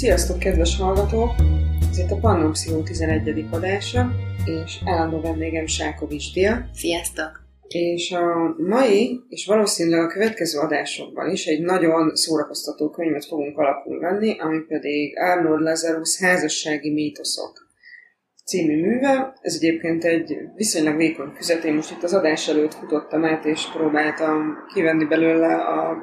Sziasztok, kedves hallgatók! Ez itt a Pannon Pszichó 11. adása, és állandó vendégem Sákovics Dia. Sziasztok! És a mai, és valószínűleg a következő adásokban is egy nagyon szórakoztató könyvet fogunk alapul venni, ami pedig Arnold Lazarus házassági mítoszok című műve. Ez egyébként egy viszonylag vékony füzet. Én most itt az adás előtt futottam át, és próbáltam kivenni belőle a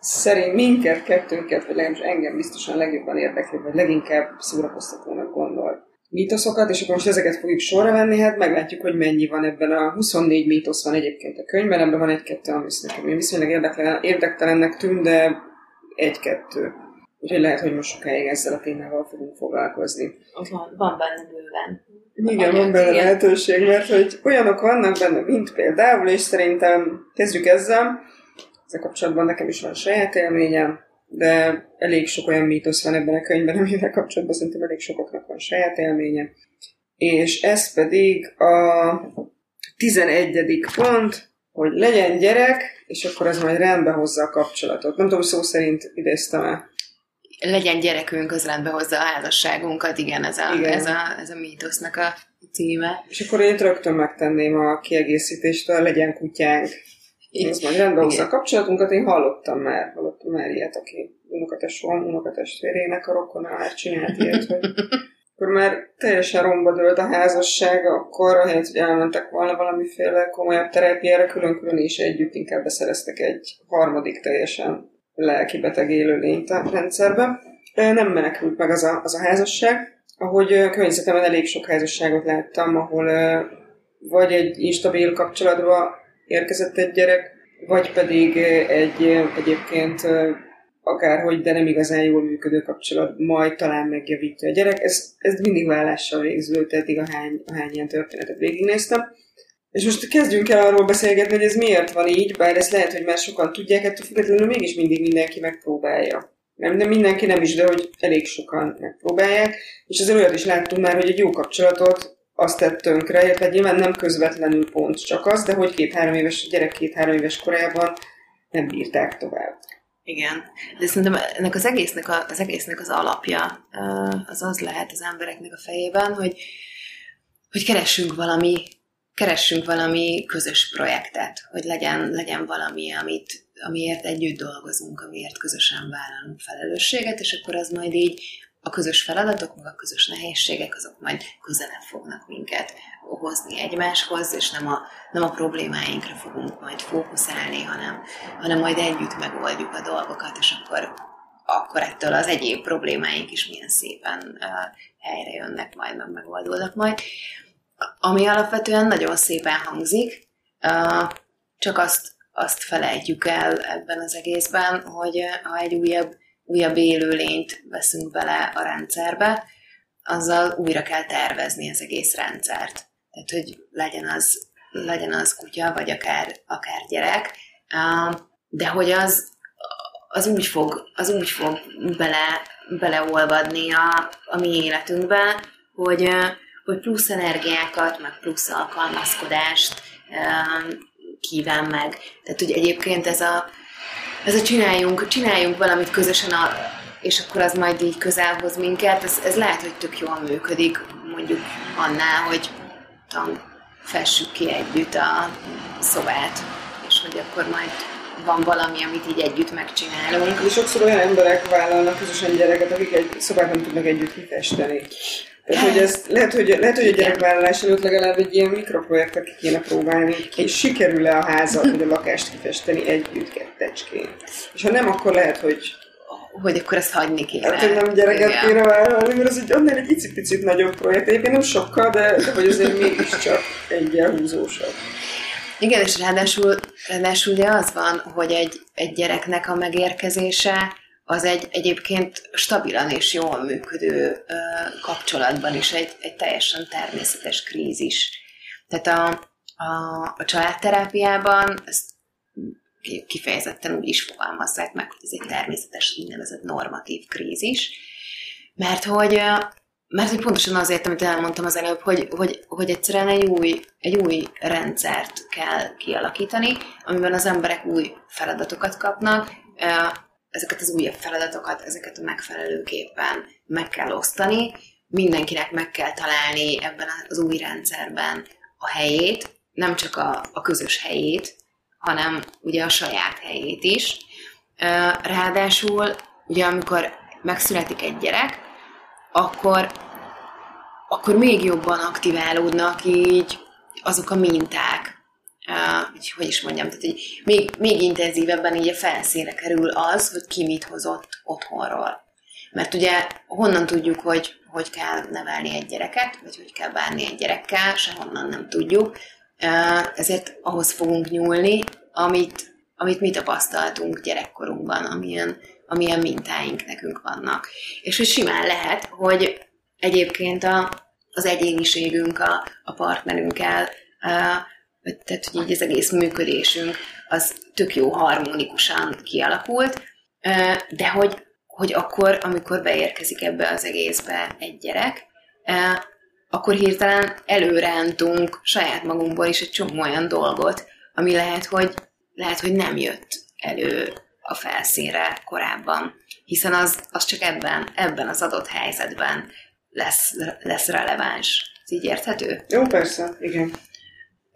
szerint minket, kettőnket, vagy legalábbis engem biztosan legjobban érdekli, vagy leginkább szórakoztatónak gondol mítoszokat, és akkor most ezeket fogjuk sorra venni, hát meglátjuk, hogy mennyi van ebben a 24 mítosz van egyébként a könyvben, ebben van egy-kettő, ami nekem viszonylag érdeklen, érdektelennek tűn, de egy-kettő. Úgyhogy lehet, hogy most sokáig ezzel a témával fogunk foglalkozni. Van, van benne bőven. Igen, van benne lehetőség, mert hogy olyanok vannak benne, mint például, és szerintem kezdjük ezzel. Ezzel kapcsolatban nekem is van saját élményem, de elég sok olyan mítosz van ebben a könyvben, amivel kapcsolatban szerintem elég sokaknak van saját élménye. És ez pedig a 11. pont, hogy legyen gyerek, és akkor ez majd rendbe hozza a kapcsolatot. Nem tudom, szó szerint idéztem-e legyen gyerekünk, az rendbe hozza a házasságunkat, igen, ez a, igen. Ez a, ez a mítosznak a címe. És akkor én rögtön megtenném a kiegészítést, a legyen kutyánk. Majd rendbe hozza a kapcsolatunkat, én hallottam már, hallottam már ilyet, aki unokatesóm, unokatestvérének a rokona már csinált ilyet, hogy akkor már teljesen romba dőlt a házasság, akkor ahelyett, hogy elmentek volna valamiféle komolyabb terápiára, külön-külön is együtt inkább beszereztek egy harmadik teljesen lelki beteg élőlényt a rendszerbe. Nem menekült meg az a, az a házasság, ahogy környezetemben elég sok házasságot láttam, ahol vagy egy instabil kapcsolatba érkezett egy gyerek, vagy pedig egy egyébként akárhogy, de nem igazán jól működő kapcsolat, majd talán megjavítja a gyerek. Ez, ez mindig vállással végződött, eddig a hány, a hány ilyen történetet végignéztem. És most kezdjünk el arról beszélgetni, hogy ez miért van így, bár ezt lehet, hogy már sokan tudják, ettől függetlenül mégis mindig mindenki megpróbálja. Nem, nem mindenki nem is, de hogy elég sokan megpróbálják. És azért olyat is láttunk már, hogy egy jó kapcsolatot azt tett tönkre, tehát nyilván nem közvetlenül pont csak az, de hogy két-három éves, gyerek két-három éves korában nem bírták tovább. Igen, de szerintem ennek az egésznek, a, az egésznek az alapja az az lehet az embereknek a fejében, hogy, hogy keressünk valami keressünk valami közös projektet, hogy legyen, legyen valami, amit, amiért együtt dolgozunk, amiért közösen vállalunk felelősséget, és akkor az majd így a közös feladatok, meg a közös nehézségek, azok majd közelebb fognak minket hozni egymáshoz, és nem a, nem a problémáinkra fogunk majd fókuszálni, hanem, hanem majd együtt megoldjuk a dolgokat, és akkor, akkor ettől az egyéb problémáink is milyen szépen uh, helyre jönnek majd, meg megoldódnak majd. Ami alapvetően nagyon szépen hangzik, csak azt, azt felejtjük el ebben az egészben, hogy ha egy újabb, újabb élőlényt veszünk bele a rendszerbe, azzal újra kell tervezni az egész rendszert. Tehát, hogy legyen az, legyen az kutya, vagy akár, akár gyerek, de hogy az, az úgy fog, az úgy fog bele, beleolvadni a, a mi életünkbe, hogy, hogy plusz energiákat, meg plusz alkalmazkodást kíván meg. Tehát, hogy egyébként ez a, ez a csináljunk, csináljunk valamit közösen, a, és akkor az majd így közel hoz minket, ez, ez lehet, hogy tök jól működik, mondjuk annál, hogy tam, fessük ki együtt a szobát, és hogy akkor majd van valami, amit így együtt megcsinálunk. És sokszor olyan emberek vállalnak közösen gyereket, akik egy szobát nem tudnak együtt kifesteni. Tehát, hogy ez, lehet, hogy, lehet, hogy a gyerekvállalás előtt legalább egy ilyen mikroprojektet ki kéne próbálni, hogy sikerül-e a házat, vagy a lakást kifesteni együtt, kettecskén. És ha nem, akkor lehet, hogy hogy akkor ezt hagyni kéne. Hát, hogy nem gyereket Igen. kéne vállalni, mert ez egy annál egy icipicit nagyobb projekt. Egyébként nem sokkal, de, de hogy azért mégiscsak egy húzósabb. Igen, és ráadásul, ráadásul ugye az van, hogy egy, egy gyereknek a megérkezése az egy egyébként stabilan és jól működő ö, kapcsolatban is egy, egy teljesen természetes krízis. Tehát a, a, a családterápiában ezt kifejezetten úgy is fogalmazzák meg, hogy ez egy természetes, úgynevezett normatív krízis, mert hogy, mert hogy pontosan azért, amit elmondtam az előbb, hogy, hogy, hogy egyszerűen egy új, egy új rendszert kell kialakítani, amiben az emberek új feladatokat kapnak, ezeket az újabb feladatokat, ezeket a megfelelőképpen meg kell osztani, mindenkinek meg kell találni ebben az új rendszerben a helyét, nem csak a, a közös helyét, hanem ugye a saját helyét is. Ráadásul, ugye amikor megszületik egy gyerek, akkor, akkor még jobban aktiválódnak így azok a minták, uh, hogy is mondjam, tehát hogy még, még intenzívebben így a felszínre kerül az, hogy ki mit hozott otthonról. Mert ugye honnan tudjuk, hogy hogy kell nevelni egy gyereket, vagy hogy kell bánni egy gyerekkel, sehonnan nem tudjuk. Ezért ahhoz fogunk nyúlni, amit, amit mi tapasztaltunk gyerekkorunkban, amilyen, amilyen mintáink nekünk vannak. És hogy simán lehet, hogy egyébként a, az egyéniségünk a, a partnerünkkel, a, tehát hogy így az egész működésünk az tök jó harmonikusan kialakult, de hogy, hogy akkor, amikor beérkezik ebbe az egészbe egy gyerek, akkor hirtelen előrántunk saját magunkból is egy csomó olyan dolgot, ami lehet, hogy, lehet, hogy nem jött elő a felszínre korábban, hiszen az, az csak ebben, ebben az adott helyzetben lesz, lesz releváns. Ez így érthető? Jó, persze, igen.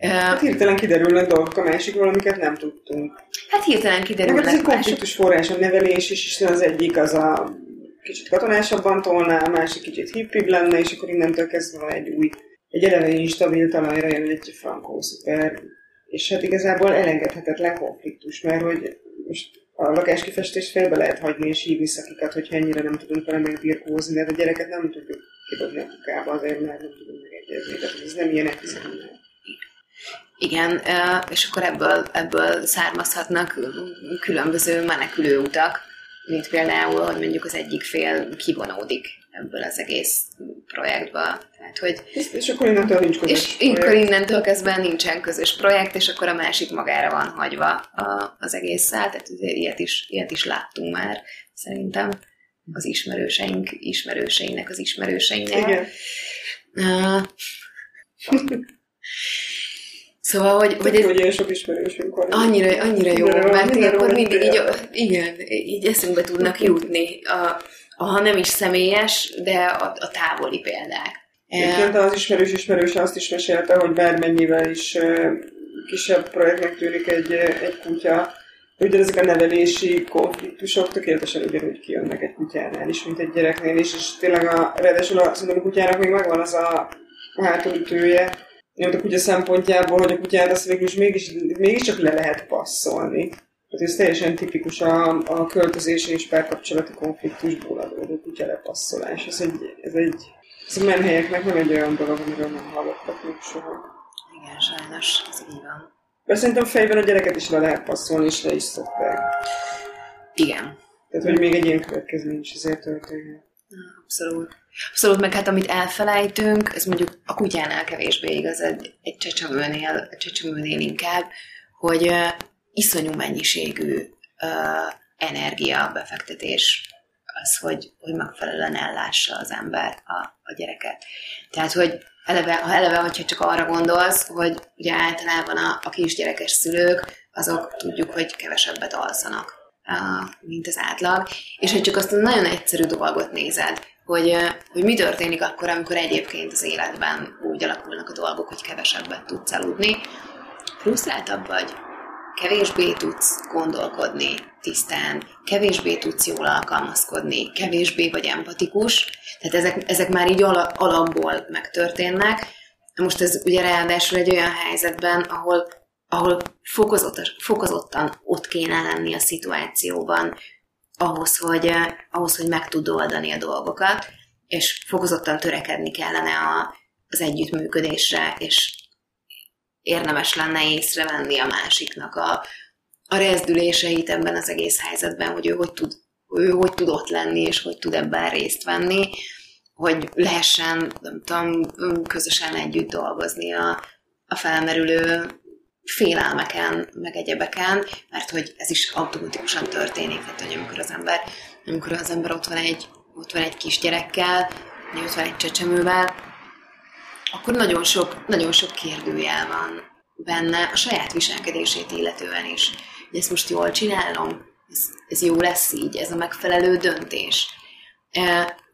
Hát hirtelen kiderülnek dolgok a másikról, amiket nem tudtunk. Hát hirtelen kiderülnek. ez egy konfliktus forrás, a nevelés is, hiszen az egyik az a kicsit katonásabban tolná, a másik kicsit hippibb lenne, és akkor innentől kezdve egy új, egy eleve instabil talajra jön egy frankó szuper. És hát igazából elengedhetetlen konfliktus, mert hogy most a lakáskifestést félbe lehet hagyni és hívni szakikat, hogyha ennyire nem tudunk vele megbirkózni, de a gyereket nem tudjuk kidobni a kukába azért, mert nem tudunk megegyezni. Tehát ez nem ilyen egyszerű. Igen, és akkor ebből, ebből származhatnak különböző menekülő utak, mint például, hogy mondjuk az egyik fél kivonódik ebből az egész projektből. Tehát, hogy, és, és akkor innentől nincs közös És projekt. akkor innentől kezdve nincsen közös projekt, és akkor a másik magára van hagyva a, az egésszel, tehát ilyet is, ilyet is láttunk már, szerintem az ismerőseink ismerőseinek az ismerőseinknél. Igen. Uh, Szóval, hogy... hogy ez, hogy sok ismerősünk van. Annyira, annyira jó, minden mert minden akkor mindig így, igen, így eszünkbe tudnak jutni, a, a, ha nem is személyes, de a, a távoli példák. Egyébként az ismerős ismerős azt is mesélte, hogy bármennyivel is kisebb projektnek tűnik egy, egy kutya, hogy ezek a nevelési konfliktusok tökéletesen ugyanúgy kijönnek egy kutyánál is, mint egy gyereknél is, és tényleg a, ráadásul a, a kutyának még megvan az a hátulütője, a kutya szempontjából, hogy a kutyát azt végül is mégis, mégiscsak le lehet passzolni. Tehát ez teljesen tipikus a, a költözési és párkapcsolati konfliktusból adódó kutya lepasszolás. Ez egy, ez egy ez a menhelyeknek nem egy olyan dolog, amiről nem hallottak még soha. Igen, sajnos, ez így van. De szerintem fejben a gyereket is le lehet passzolni, és le is szokták. Igen. Tehát, hogy még egy ilyen következmény is azért történhet. Abszolút. Abszolút, meg hát amit elfelejtünk, ez mondjuk a kutyánál kevésbé igaz, egy, egy csecsemőnél, a csecsemőnél inkább, hogy uh, iszonyú mennyiségű uh, energia befektetés az, hogy, hogy megfelelően ellássa az ember a, a gyereket. Tehát, hogy eleve, ha eleve, hogyha csak arra gondolsz, hogy ugye általában a, a kisgyerekes szülők, azok tudjuk, hogy kevesebbet alszanak, mint az átlag, és hogy csak azt a nagyon egyszerű dolgot nézed, hogy, hogy mi történik akkor, amikor egyébként az életben úgy alakulnak a dolgok, hogy kevesebbet tudsz aludni. Frusztráltabb vagy, kevésbé tudsz gondolkodni tisztán, kevésbé tudsz jól alkalmazkodni, kevésbé vagy empatikus, tehát ezek, ezek már így alapból megtörténnek. Most ez ugye ráadásul egy olyan helyzetben, ahol, ahol fokozottan, fokozottan ott kéne lenni a szituációban, ahhoz, hogy, eh, ahhoz, hogy meg tud oldani a dolgokat, és fokozottan törekedni kellene a, az együttműködésre, és érdemes lenne észrevenni a másiknak a, a rezdüléseit ebben az egész helyzetben, hogy ő hogy tud, ő hogy tud ott lenni, és hogy tud ebben részt venni, hogy lehessen, nem tudom, közösen együtt dolgozni a, a felmerülő félelmeken, meg egyebeken, mert hogy ez is automatikusan történik, hát, hogy amikor az ember, amikor az ember ott van egy, ott van egy kisgyerekkel, vagy ott van egy csecsemővel, akkor nagyon sok, nagyon sok kérdőjel van benne a saját viselkedését illetően is. Hogy ezt most jól csinálom? ez, ez jó lesz így, ez a megfelelő döntés.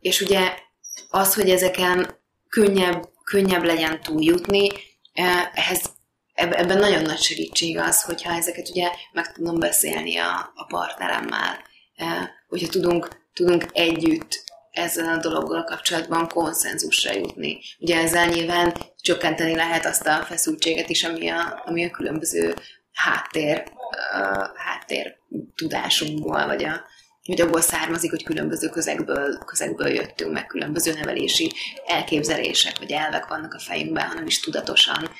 És ugye az, hogy ezeken könnyebb, könnyebb legyen túljutni, ehhez ebben nagyon nagy segítség az, hogyha ezeket ugye meg tudom beszélni a, a partneremmel, hogyha tudunk, tudunk együtt ezzel a dologgal kapcsolatban konszenzusra jutni. Ugye ezzel nyilván csökkenteni lehet azt a feszültséget is, ami a, ami a különböző háttér, uh, háttér tudásunkból, vagy a, hogy abból származik, hogy különböző közegből, közegből jöttünk, meg különböző nevelési elképzelések, vagy elvek vannak a fejünkben, hanem is tudatosan,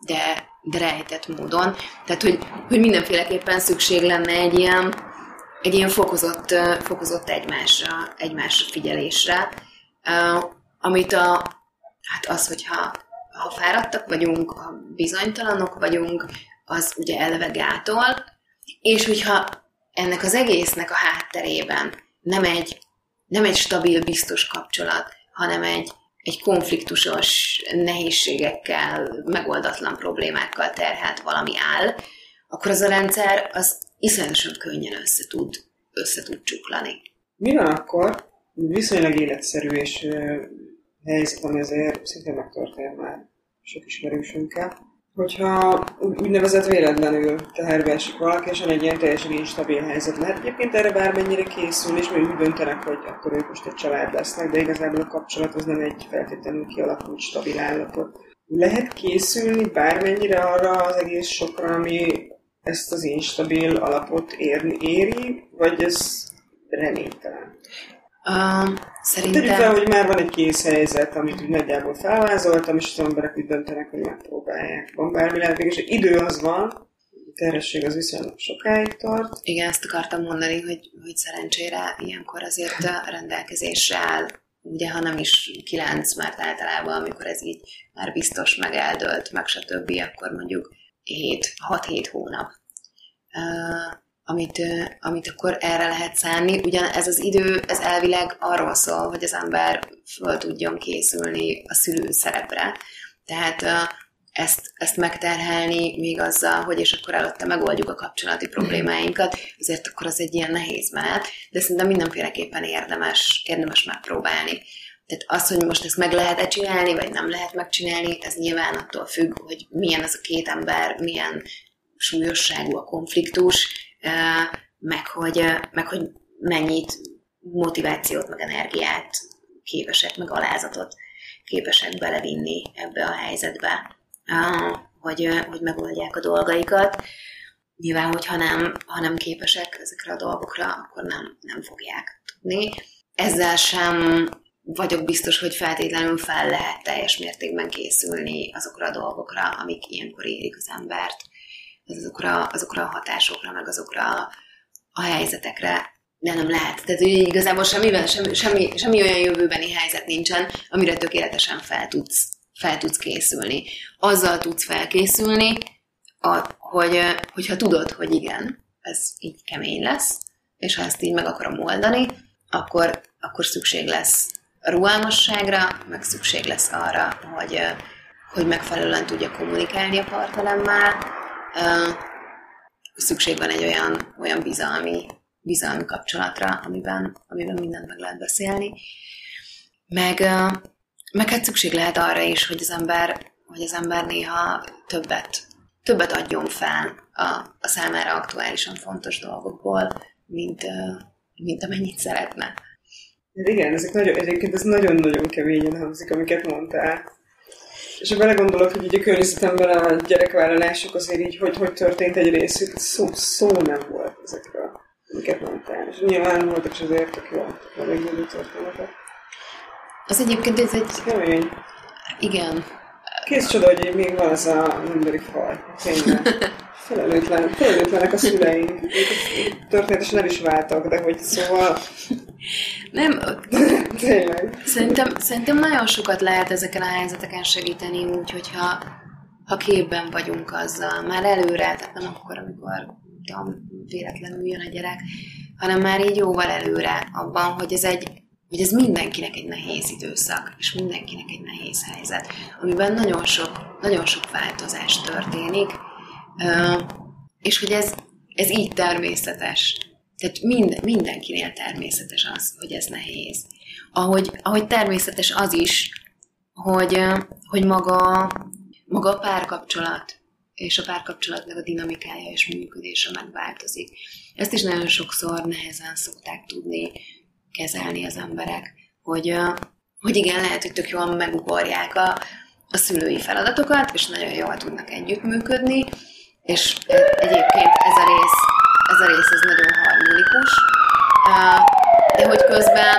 de, de rejtett módon. Tehát, hogy, hogy mindenféleképpen szükség lenne egy ilyen, egy ilyen fokozott, fokozott egymásra, egymásra figyelésre, amit a, hát az, hogyha ha fáradtak vagyunk, ha bizonytalanok vagyunk, az ugye eleve gátol, és hogyha ennek az egésznek a hátterében nem egy, nem egy stabil, biztos kapcsolat, hanem egy, egy konfliktusos nehézségekkel, megoldatlan problémákkal terhelt valami áll, akkor az a rendszer az iszonyosan könnyen össze tud, össze tud csuklani. Mi van akkor, viszonylag életszerű és helyzet, ami azért szintén megtörtént már sok ismerősünkkel, hogyha úgynevezett véletlenül teherbe esik valaki, és egy ilyen teljesen instabil helyzet lehet. Egyébként erre bármennyire készül, és még úgy döntenek, hogy akkor ők most egy család lesznek, de igazából a kapcsolat az nem egy feltétlenül kialakult stabil állapot. Lehet készülni bármennyire arra az egész sokra, ami ezt az instabil alapot érni, éri, vagy ez reménytelen? Uh, szerintem... Tegyük fel, hogy már van egy kész helyzet, amit úgy nagyjából felvázoltam, és az emberek úgy döntenek, hogy megpróbálják. Van bármi lehetőség, és idő az van, a terhesség az viszonylag sokáig tart. Igen, ezt akartam mondani, hogy, hogy szerencsére ilyenkor azért a rendelkezésre áll, ugye, ha nem is kilenc, mert általában, amikor ez így már biztos meg eldölt, meg stb., akkor mondjuk 6-7 hónap. Uh, amit, amit akkor erre lehet szánni. Ugyan ez az idő, ez elvileg arról szól, hogy az ember föl tudjon készülni a szülő szerepre. Tehát ezt, ezt megterhelni még azzal, hogy és akkor előtte megoldjuk a kapcsolati problémáinkat, azért akkor az egy ilyen nehéz menet, de szerintem mindenféleképpen érdemes, érdemes megpróbálni. Tehát az, hogy most ezt meg lehet-e csinálni, vagy nem lehet megcsinálni, ez nyilván attól függ, hogy milyen az a két ember, milyen súlyosságú a konfliktus, meg hogy, meg hogy mennyit motivációt, meg energiát képesek, meg alázatot képesek belevinni ebbe a helyzetbe, hogy, hogy megoldják a dolgaikat. Nyilván, hogyha nem, ha nem képesek ezekre a dolgokra, akkor nem, nem fogják tudni. Ezzel sem vagyok biztos, hogy feltétlenül fel lehet teljes mértékben készülni azokra a dolgokra, amik ilyenkor érik az embert azokra, azokra a hatásokra, meg azokra a, helyzetekre, de nem lehet. Tehát ugye igazából semmiben, semmi, semmi, semmi olyan jövőbeni helyzet nincsen, amire tökéletesen fel tudsz, fel tudsz készülni. Azzal tudsz felkészülni, a, hogy, hogyha tudod, hogy igen, ez így kemény lesz, és ha ezt így meg akarom oldani, akkor, akkor szükség lesz a rugalmasságra, meg szükség lesz arra, hogy, hogy megfelelően tudja kommunikálni a partneremmel, szükség van egy olyan, olyan bizalmi, bizalmi kapcsolatra, amiben, amiben mindent meg lehet beszélni. Meg, meg hát szükség lehet arra is, hogy az ember, hogy az ember néha többet, többet adjon fel a, a számára aktuálisan fontos dolgokból, mint, mint amennyit szeretne. Igen, ezek nagyon, egyébként ez nagyon-nagyon keményen hangzik, amiket mondtál. És ha belegondolok, hogy így a környezetemben a gyerekvállalások azért így, hogy, hogy történt egy részük, szó, szó nem volt ezekről, amiket mondtál. És nyilván voltak is azért tök jó, a megnyúló történetek. Az egyébként ez egy... Kemény. Igen. Kész csoda, hogy még van az a emberi faj. Tényleg. Felelőtlen, felelőtlenek a szüleink. Történetesen nem is váltak, de hogy szóval... Nem, Tényleg. Szerintem, szerintem nagyon sokat lehet ezeken a helyzeteken segíteni úgy, hogyha ha képben vagyunk azzal, már előre, tehát nem akkor, amikor tudom, véletlenül jön a gyerek, hanem már így jóval előre abban, hogy ez egy hogy ez mindenkinek egy nehéz időszak, és mindenkinek egy nehéz helyzet, amiben nagyon sok, nagyon sok változás történik, és hogy ez, ez így természetes. Tehát mind, mindenkinél természetes az, hogy ez nehéz. Ahogy, ahogy természetes az is, hogy, hogy maga, maga a párkapcsolat és a párkapcsolatnak a dinamikája és működése megváltozik. Ezt is nagyon sokszor nehezen szokták tudni kezelni az emberek, hogy, hogy igen, lehet, hogy tök jól megugorják a, a szülői feladatokat, és nagyon jól tudnak együttműködni, és egyébként ez a rész, ez a rész ez nagyon harmonikus, de hogy közben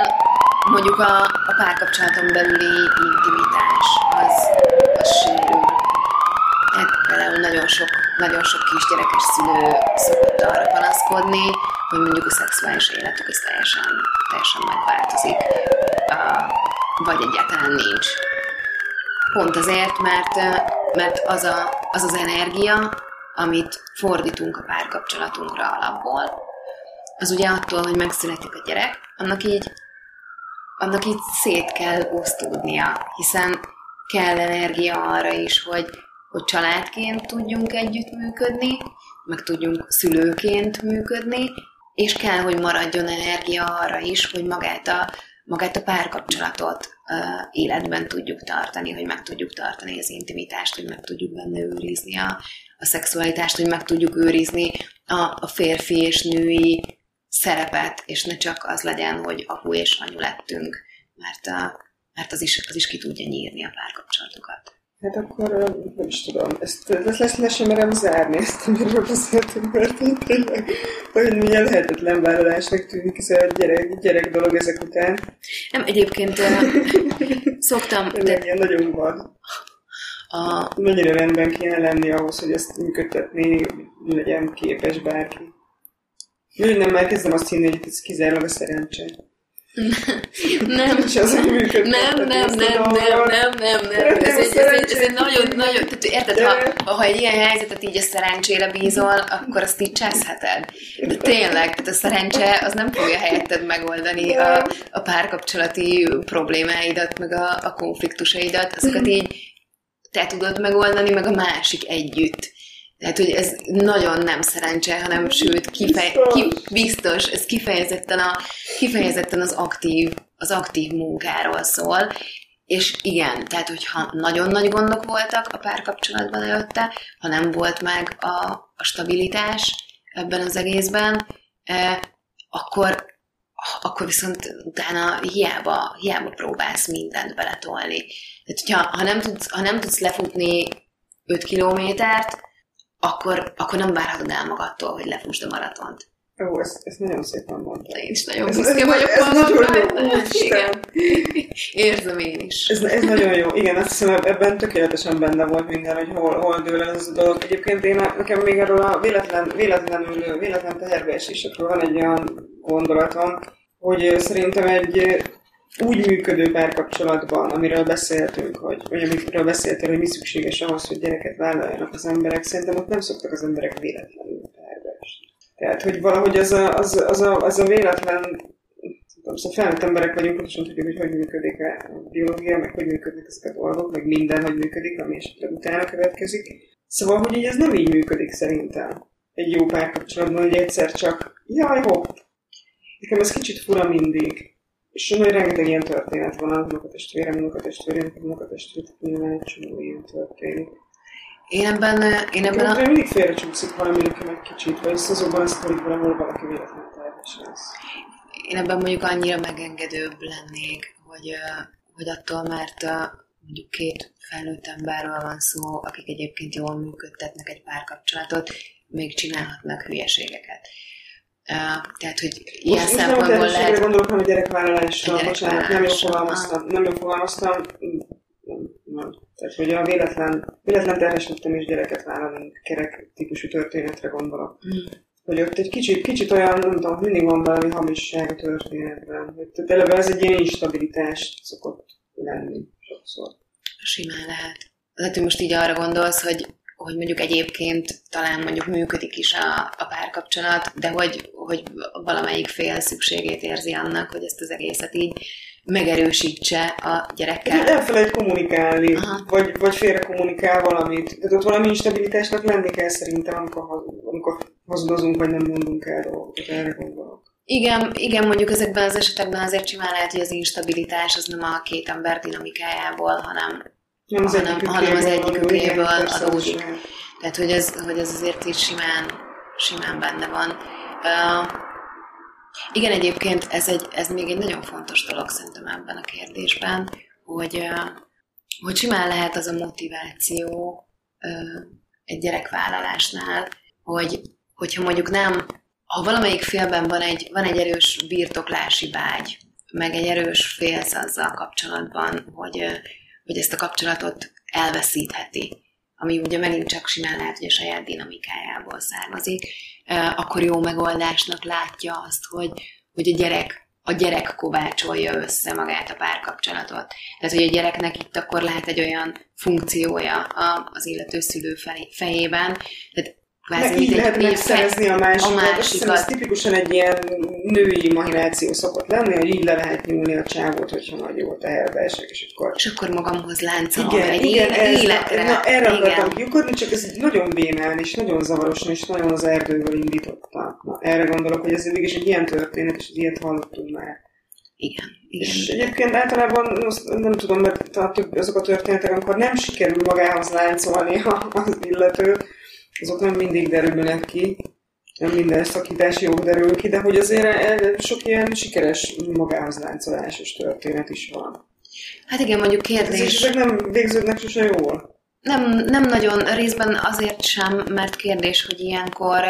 mondjuk a, a párkapcsolaton belüli intimitás az, az sérül. Tehát például nagyon sok, nagyon sok kisgyerekes szülő szokott arra panaszkodni, hogy mondjuk a szexuális életük az teljesen, teljesen megváltozik, vagy egyáltalán nincs. Pont azért, mert, mert az, a, az az energia, amit fordítunk a párkapcsolatunkra alapból, az ugye attól, hogy megszületik a gyerek, annak így, annak így szét kell osztódnia, hiszen kell energia arra is, hogy, hogy családként tudjunk együttműködni, meg tudjunk szülőként működni, és kell, hogy maradjon energia arra is, hogy magát a, magát a párkapcsolatot uh, életben tudjuk tartani, hogy meg tudjuk tartani az intimitást, hogy meg tudjuk benne őrizni a, a szexualitást, hogy meg tudjuk őrizni a, a férfi és női szerepet, és ne csak az legyen, hogy apu és anyu lettünk, mert, a, mert az, is, az is ki tudja nyírni a párkapcsolatokat. Hát akkor nem is tudom, ezt, ezt lesz, le sem merem zárni, ezt amiről beszéltünk, mert tényleg, hogy milyen lehetetlen vállalásnak tűnik ez a gyerek, gyerek dolog ezek után. Nem, egyébként szoktam... De... Ilyen nagyon vad. A... Mennyire rendben kéne lenni ahhoz, hogy ezt működtetni legyen képes bárki. Jó, nem, már kezdem azt hinni, hogy ez kizárólag a szerencse. Nem, nem, nem, nem, nem, nem, nem, nem, nem. Ez egy, ez egy, ez egy nagyon, nagyon, tehát érted, ha, ha egy ilyen helyzetet így a szerencsére bízol, akkor azt így cseszheted. De tényleg, tehát a szerencse az nem fogja helyetted megoldani a, a párkapcsolati problémáidat, meg a, a konfliktusaidat, azokat így te tudod megoldani, meg a másik együtt. Tehát, hogy ez nagyon nem szerencse, hanem sőt, kifej, ki, biztos, ez kifejezetten, a, kifejezetten az aktív, az aktív munkáról szól, és igen, tehát hogyha nagyon nagy gondok voltak a párkapcsolatban előtte, ha nem volt meg a, a stabilitás ebben az egészben, eh, akkor, akkor viszont utána hiába, hiába próbálsz mindent beletolni. Tehát, hogyha, ha nem tudsz, ha nem tudsz lefutni 5 kilométert, akkor, akkor nem várhatod el magadtól, hogy lefusd a maratont. Ó, ezt, ezt nagyon szépen mondtad. Én is nagyon büszke vagyok ez, ez nagyon jó. Igen. Érzem én is. Ez, ez nagyon jó. Igen, azt hiszem ebben tökéletesen benne volt minden, hogy hol, hol dől ez a dolog. Egyébként én, nekem még erről a véletlen, véletlenül, véletlen teherbeesésekről van egy olyan gondolatom, hogy szerintem egy úgy működő párkapcsolatban, amiről beszéltünk, hogy, vagy amiről beszéltél, hogy mi szükséges ahhoz, hogy gyereket vállaljanak az emberek, szerintem ott nem szoktak az emberek véletlenül párbeesni. Tehát, hogy valahogy az a, az, az a, az a véletlen szóval felnőtt emberek vagyunk, pontosan tudjuk, hogy hogy működik a biológia, meg hogy működnek ezek a dolgok, meg minden, hogy működik, ami esetleg utána következik. Szóval, hogy így ez nem így működik szerintem egy jó párkapcsolatban, hogy egyszer csak, jaj, hopp, nekem ez kicsit fura mindig és nagyon rengeteg ilyen történet van, a unokatestvérem, unokatestvérem, unokatestvérem, nyilván egy csomó ilyen történik. Én ebben, én ebben a... mindig félrecsúszik valami nekem egy kicsit, vagy azokban a sztorit valahol valaki véletlenül lesz. Én ebben mondjuk annyira megengedőbb lennék, hogy, hogy attól, mert mondjuk két felnőtt emberről van szó, akik egyébként jól működtetnek egy párkapcsolatot, még csinálhatnak hülyeségeket. Tehát, hogy ilyen Most szempontból lehet... gondolok, hogy gyerekvállalásra, bocsánat, nem jól fogalmaztam, nem jól fogalmaztam, nem, Tehát, hogy a véletlen, véletlen terhes lettem és gyereket vállalunk, kerek típusú történetre gondolok. Mm. Hogy ott egy kicsit, kicsit olyan, nem tudom, mindig van valami hamisság a történetben. Hogy eleve ez egy ilyen instabilitás szokott lenni sokszor. Simán lehet. Lehet, hogy most így arra gondolsz, hogy hogy mondjuk egyébként talán mondjuk működik is a, a párkapcsolat, de hogy, hogy valamelyik fél szükségét érzi annak, hogy ezt az egészet így megerősítse a gyerekkel. Elfelejt kommunikálni, Aha. vagy, vagy félre kommunikál valamit. Tehát ott valami instabilitásnak lenni kell szerintem, amikor, amikor hazudozunk, vagy nem mondunk el dolgokat, erre gondolok. Igen, igen, mondjuk ezekben az esetekben azért simán lehet, hogy az instabilitás az nem a két ember dinamikájából, hanem, nem az hanem, hanem az egyikükéből adódik. Tehát, hogy ez, hogy ez azért is simán, simán benne van. Uh, igen, egyébként ez, egy, ez még egy nagyon fontos dolog szerintem ebben a kérdésben, hogy, uh, hogy simán lehet az a motiváció uh, egy gyerekvállalásnál, hogy, hogyha mondjuk nem ha valamelyik félben van egy, van egy erős birtoklási vágy, meg egy erős félsz azzal kapcsolatban, hogy, hogy ezt a kapcsolatot elveszítheti, ami ugye megint csak simán lehet, hogy a saját dinamikájából származik, akkor jó megoldásnak látja azt, hogy, hogy a gyerek a gyerek kovácsolja össze magát a párkapcsolatot. Tehát, hogy a gyereknek itt akkor lehet egy olyan funkciója az illető szülő fejében, tehát kvázi így lehet megszerezni a másikat. A másikat. Ez tipikusan egy ilyen női mahináció szokott lenni, hogy így le lehet nyúlni a csávót, hogyha nagy jó teherbe esek, és akkor... És akkor magamhoz láncolom igen, egy igen, ez, életre. Na, erre igen. akartam kiukadni, csak ez nagyon bénán, és nagyon zavarosan, és nagyon az erdőből indította. Na, erre gondolok, hogy ez mégis egy ilyen történet, és ilyet hallottunk már. Igen. Igen. És egyébként általában azt nem tudom, mert azok a történetek, amikor nem sikerül magához láncolni az illető, azok nem mindig derülnek ki, nem minden szakítás jó derül ki, de hogy azért sok ilyen sikeres magához láncolásos történet is van. Hát igen, mondjuk kérdés... Ezek nem végződnek sose jól. Nem, nem nagyon, részben azért sem, mert kérdés, hogy ilyenkor,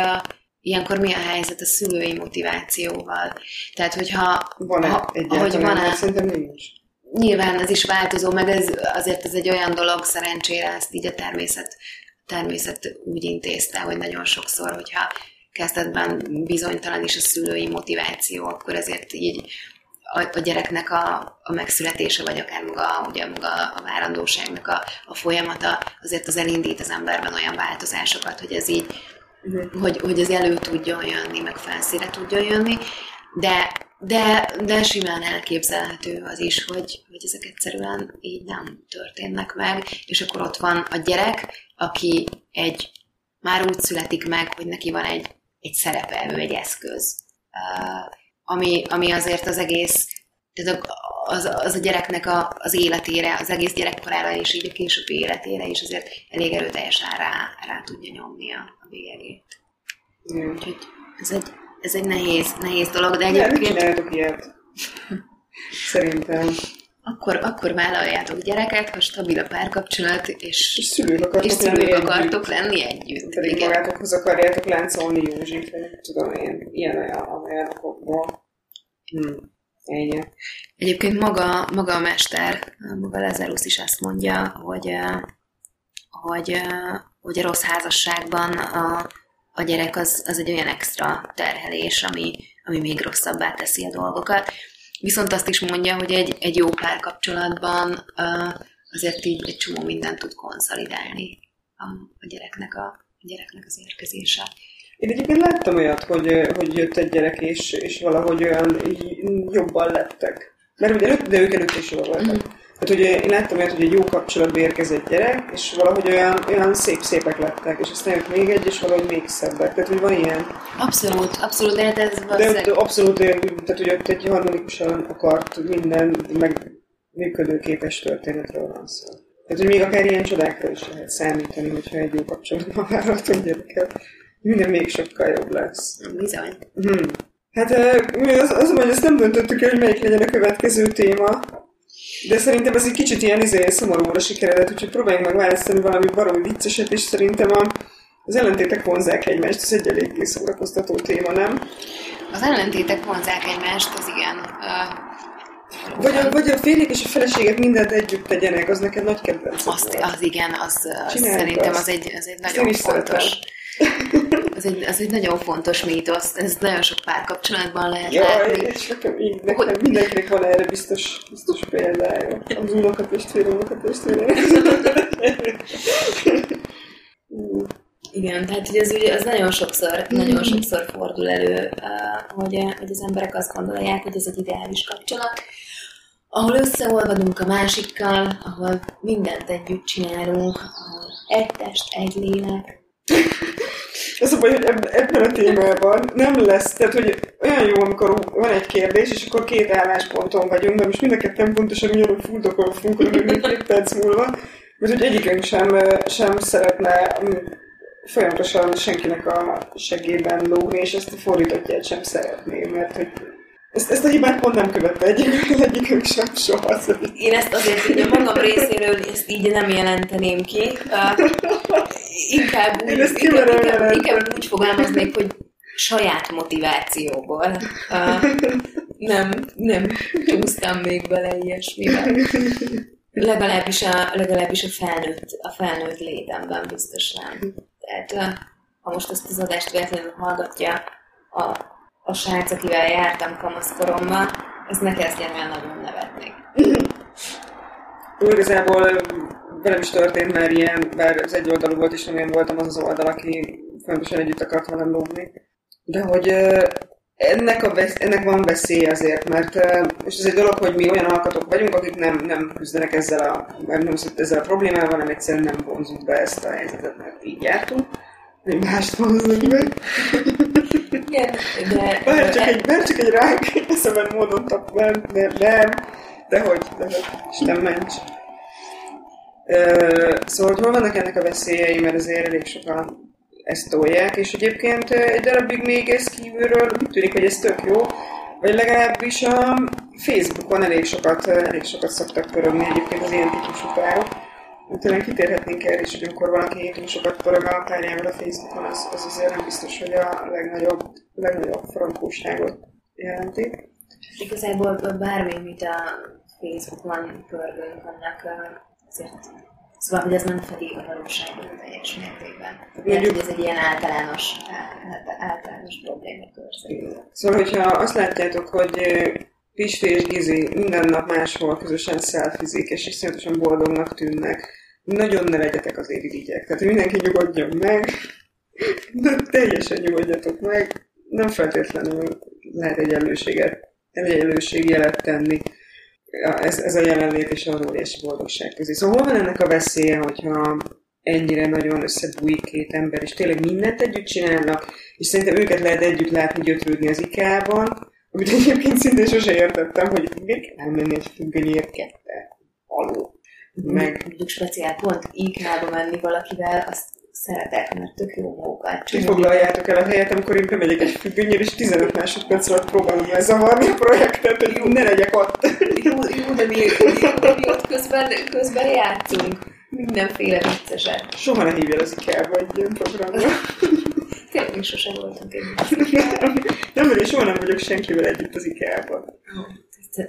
ilyenkor mi a helyzet a szülői motivációval. Tehát, hogyha... Van-e ha? Hogy van-e, szerintem nincs. Nyilván ez is változó, meg ez, azért ez egy olyan dolog, szerencsére ezt így a természet természet úgy intézte, hogy nagyon sokszor, hogyha kezdetben bizonytalan is a szülői motiváció, akkor ezért így a, a gyereknek a, a megszületése, vagy akár maga, ugye maga a várandóságnak a, a folyamata, azért az elindít az emberben olyan változásokat, hogy ez így, uh-huh. hogy, hogy ez elő tudjon jönni, meg felszíre tudjon jönni, de, de, de simán elképzelhető az is, hogy, hogy ezek egyszerűen így nem történnek meg, és akkor ott van a gyerek, aki egy, már úgy születik meg, hogy neki van egy, egy szerepe, ő egy eszköz. Uh, ami, ami azért az egész, tehát az, az a gyereknek a, az életére, az egész gyerekkorára és így a későbbi életére is azért elég erőteljesen rá, rá tudja nyomni a, a bélyegét. Mm. Úgyhogy ez egy, ez egy nehéz, nehéz dolog, de egyébként... Nem ilyet. Szerintem akkor, akkor vállaljátok gyereket, ha stabil a párkapcsolat, és, és szülők akartok, és szülők lenni, akartok együtt. lenni együtt. Pedig igen. magátokhoz akarjátok láncolni Józsit, vagy tudom én, ilyen olyan, olyan okokból. Hmm. Ennyi. Egyébként maga, maga a mester, maga Lazarus is azt mondja, hogy, hogy, hogy a rossz házasságban a, a gyerek az, az egy olyan extra terhelés, ami, ami még rosszabbá teszi a dolgokat. Viszont azt is mondja, hogy egy, egy jó párkapcsolatban azért így egy csomó mindent tud konszolidálni a, a, gyereknek, a, a gyereknek az érkezése. Én egyébként láttam olyat, hogy, hogy jött egy gyerek, és, és valahogy olyan jobban lettek. Mert ugye de ők előtt is jól voltak. Mm. Hát ugye én láttam olyat, hogy egy jó kapcsolatba érkezett gyerek, és valahogy olyan, olyan szép-szépek lettek, és aztán jött még egy, és valahogy még szebbek. Tehát, hogy van ilyen. Abszolút, abszolút, de hát ez de, de abszolút, tehát, hogy ott egy harmonikusan akart minden meg működőképes történetről van szó. Tehát, hogy még akár ilyen csodákra is lehet számítani, hogyha egy jó kapcsolatban vállaltunk gyereket. Minden még sokkal jobb lesz. Bizony. Hmm. Hát az, az, hogy ezt nem döntöttük el, hogy melyik legyen a következő téma. De szerintem ez egy kicsit ilyen izé, szomorúra sikeredett, úgyhogy próbáljunk meg választani valami baromi vicceset, és szerintem a, az ellentétek vonzák egymást, ez egy eléggé szórakoztató téma, nem? Az ellentétek vonzák egymást, az igen. Uh, vagy, a, vagy a férjek és a feleségek mindent együtt tegyenek, az neked nagy kedvenc. Azt, az igen, az, az szerintem azt. az egy, az egy nagyon fontos. Ez egy, ez egy nagyon fontos mítosz, ez nagyon sok párkapcsolatban lehet Jaj, látni. és nekem így, nekem hogy... mindenkinek van erre biztos, biztos példája. Az unokatestvér, unokatestvére. Igen, tehát hogy ez, ugye, az nagyon sokszor, nagyon sokszor fordul elő, hogy, hogy az emberek azt gondolják, hogy ez egy ideális kapcsolat, ahol összeolvadunk a másikkal, ahol mindent együtt csinálunk, ahol egy test, egy lélek. Ez a baj, hogy ebben a témában nem lesz, tehát hogy olyan jó, amikor van egy kérdés, és akkor két állásponton vagyunk, de most mind a ketten pontosan ugyanúgy fuldokolva fogunk két perc múlva, mert hogy egyikünk sem, sem szeretne folyamatosan senkinek a segében lógni, és ezt a fordítottját sem szeretném, mert hogy ezt, ezt a hibát pont nem követte egyik, egyikünk sem soha. Én ezt azért így a magam részéről ezt így nem jelenteném ki. Uh, inkább, úgy, inkább, inkább, inkább úgy fogalmaznék, hogy saját motivációból. Uh, nem, nem csúsztam még bele ilyesmibe. Legalábbis a, legalábbis a felnőtt, a felnőtt létemben biztos nem. Tehát ha most ezt az adást véletlenül hallgatja a, a srác, akivel jártam kamaszkoromban, ez ne kezdjen el nagyon nevetni. Igazából velem is történt már ilyen, bár az egy oldalú volt, és nem én voltam az az oldal, aki fontosan együtt akart velem lógni. De hogy ennek, a vesz, ennek van veszély azért, mert és ez egy dolog, hogy mi olyan alkatok vagyunk, akik nem, nem küzdenek ezzel a, nem ezzel a problémával, hanem egyszerűen nem vonzunk be ezt a helyzetet, mert így jártunk. Még mást vonzunk be. Igen, de... Bár csak egy, bár csak egy ránk eszemben módon tap, nem, nem, nem, de hogy, de hogy, Isten ments. Uh, szóval, hogy hol vannak ennek a veszélyei, mert azért elég sokan ezt tolják, és egyébként egy darabig még ez kívülről úgy tűnik, hogy ez tök jó, vagy legalábbis a Facebookon elég sokat, elég sokat szoktak pörögni egyébként az ilyen típusú párok. Talán kitérhetnénk erre is, hogy amikor valaki túl sokat pörög a párjával a Facebookon, az, az azért nem biztos, hogy a legnagyobb, legnagyobb frankóságot jelenti. Igazából bármi, mit a Facebookon pörgünk, annak azért Szóval, hogy ez nem fedi a valóságot teljes mértékben. Lehet, hogy ez egy ilyen általános, általános problémakör Szóval, hogyha azt látjátok, hogy Pisti és Gizi minden nap máshol közösen szelfizik, és iszonyatosan boldognak tűnnek, nagyon ne legyetek az irigyek. Tehát, mindenki nyugodjon meg, de teljesen nyugodjatok meg, nem feltétlenül lehet egyenlőséget, egyenlőségjelet tenni ez, ez a jelenlét és az óriási boldogság közé. Szóval hol van ennek a veszélye, hogyha ennyire nagyon összebújik két ember, és tényleg mindent együtt csinálnak, és szerintem őket lehet együtt látni gyötrődni az IKEA-ban, amit egyébként szintén sose értettem, hogy miért kell elmenni egy függönyért kette. Aló. Meg... Mondjuk speciál pont IKEA-ba menni valakivel, azt szeretek, mert tök jó mókát csinálni. foglaljátok el a helyet, amikor én bemegyek egy függönyér, és 15 másodperc alatt próbálom lezavarni a projektet, hogy jó, ne legyek ott. Jó, jó de mi, mi, ott közben, közben játszunk. Mindenféle vicceset. Soha ne hívjál az IKEA-ba egy ilyen programra. Tényleg sosem voltunk egy Nem, mert én soha nem vagyok senkivel együtt az IKEA-ban.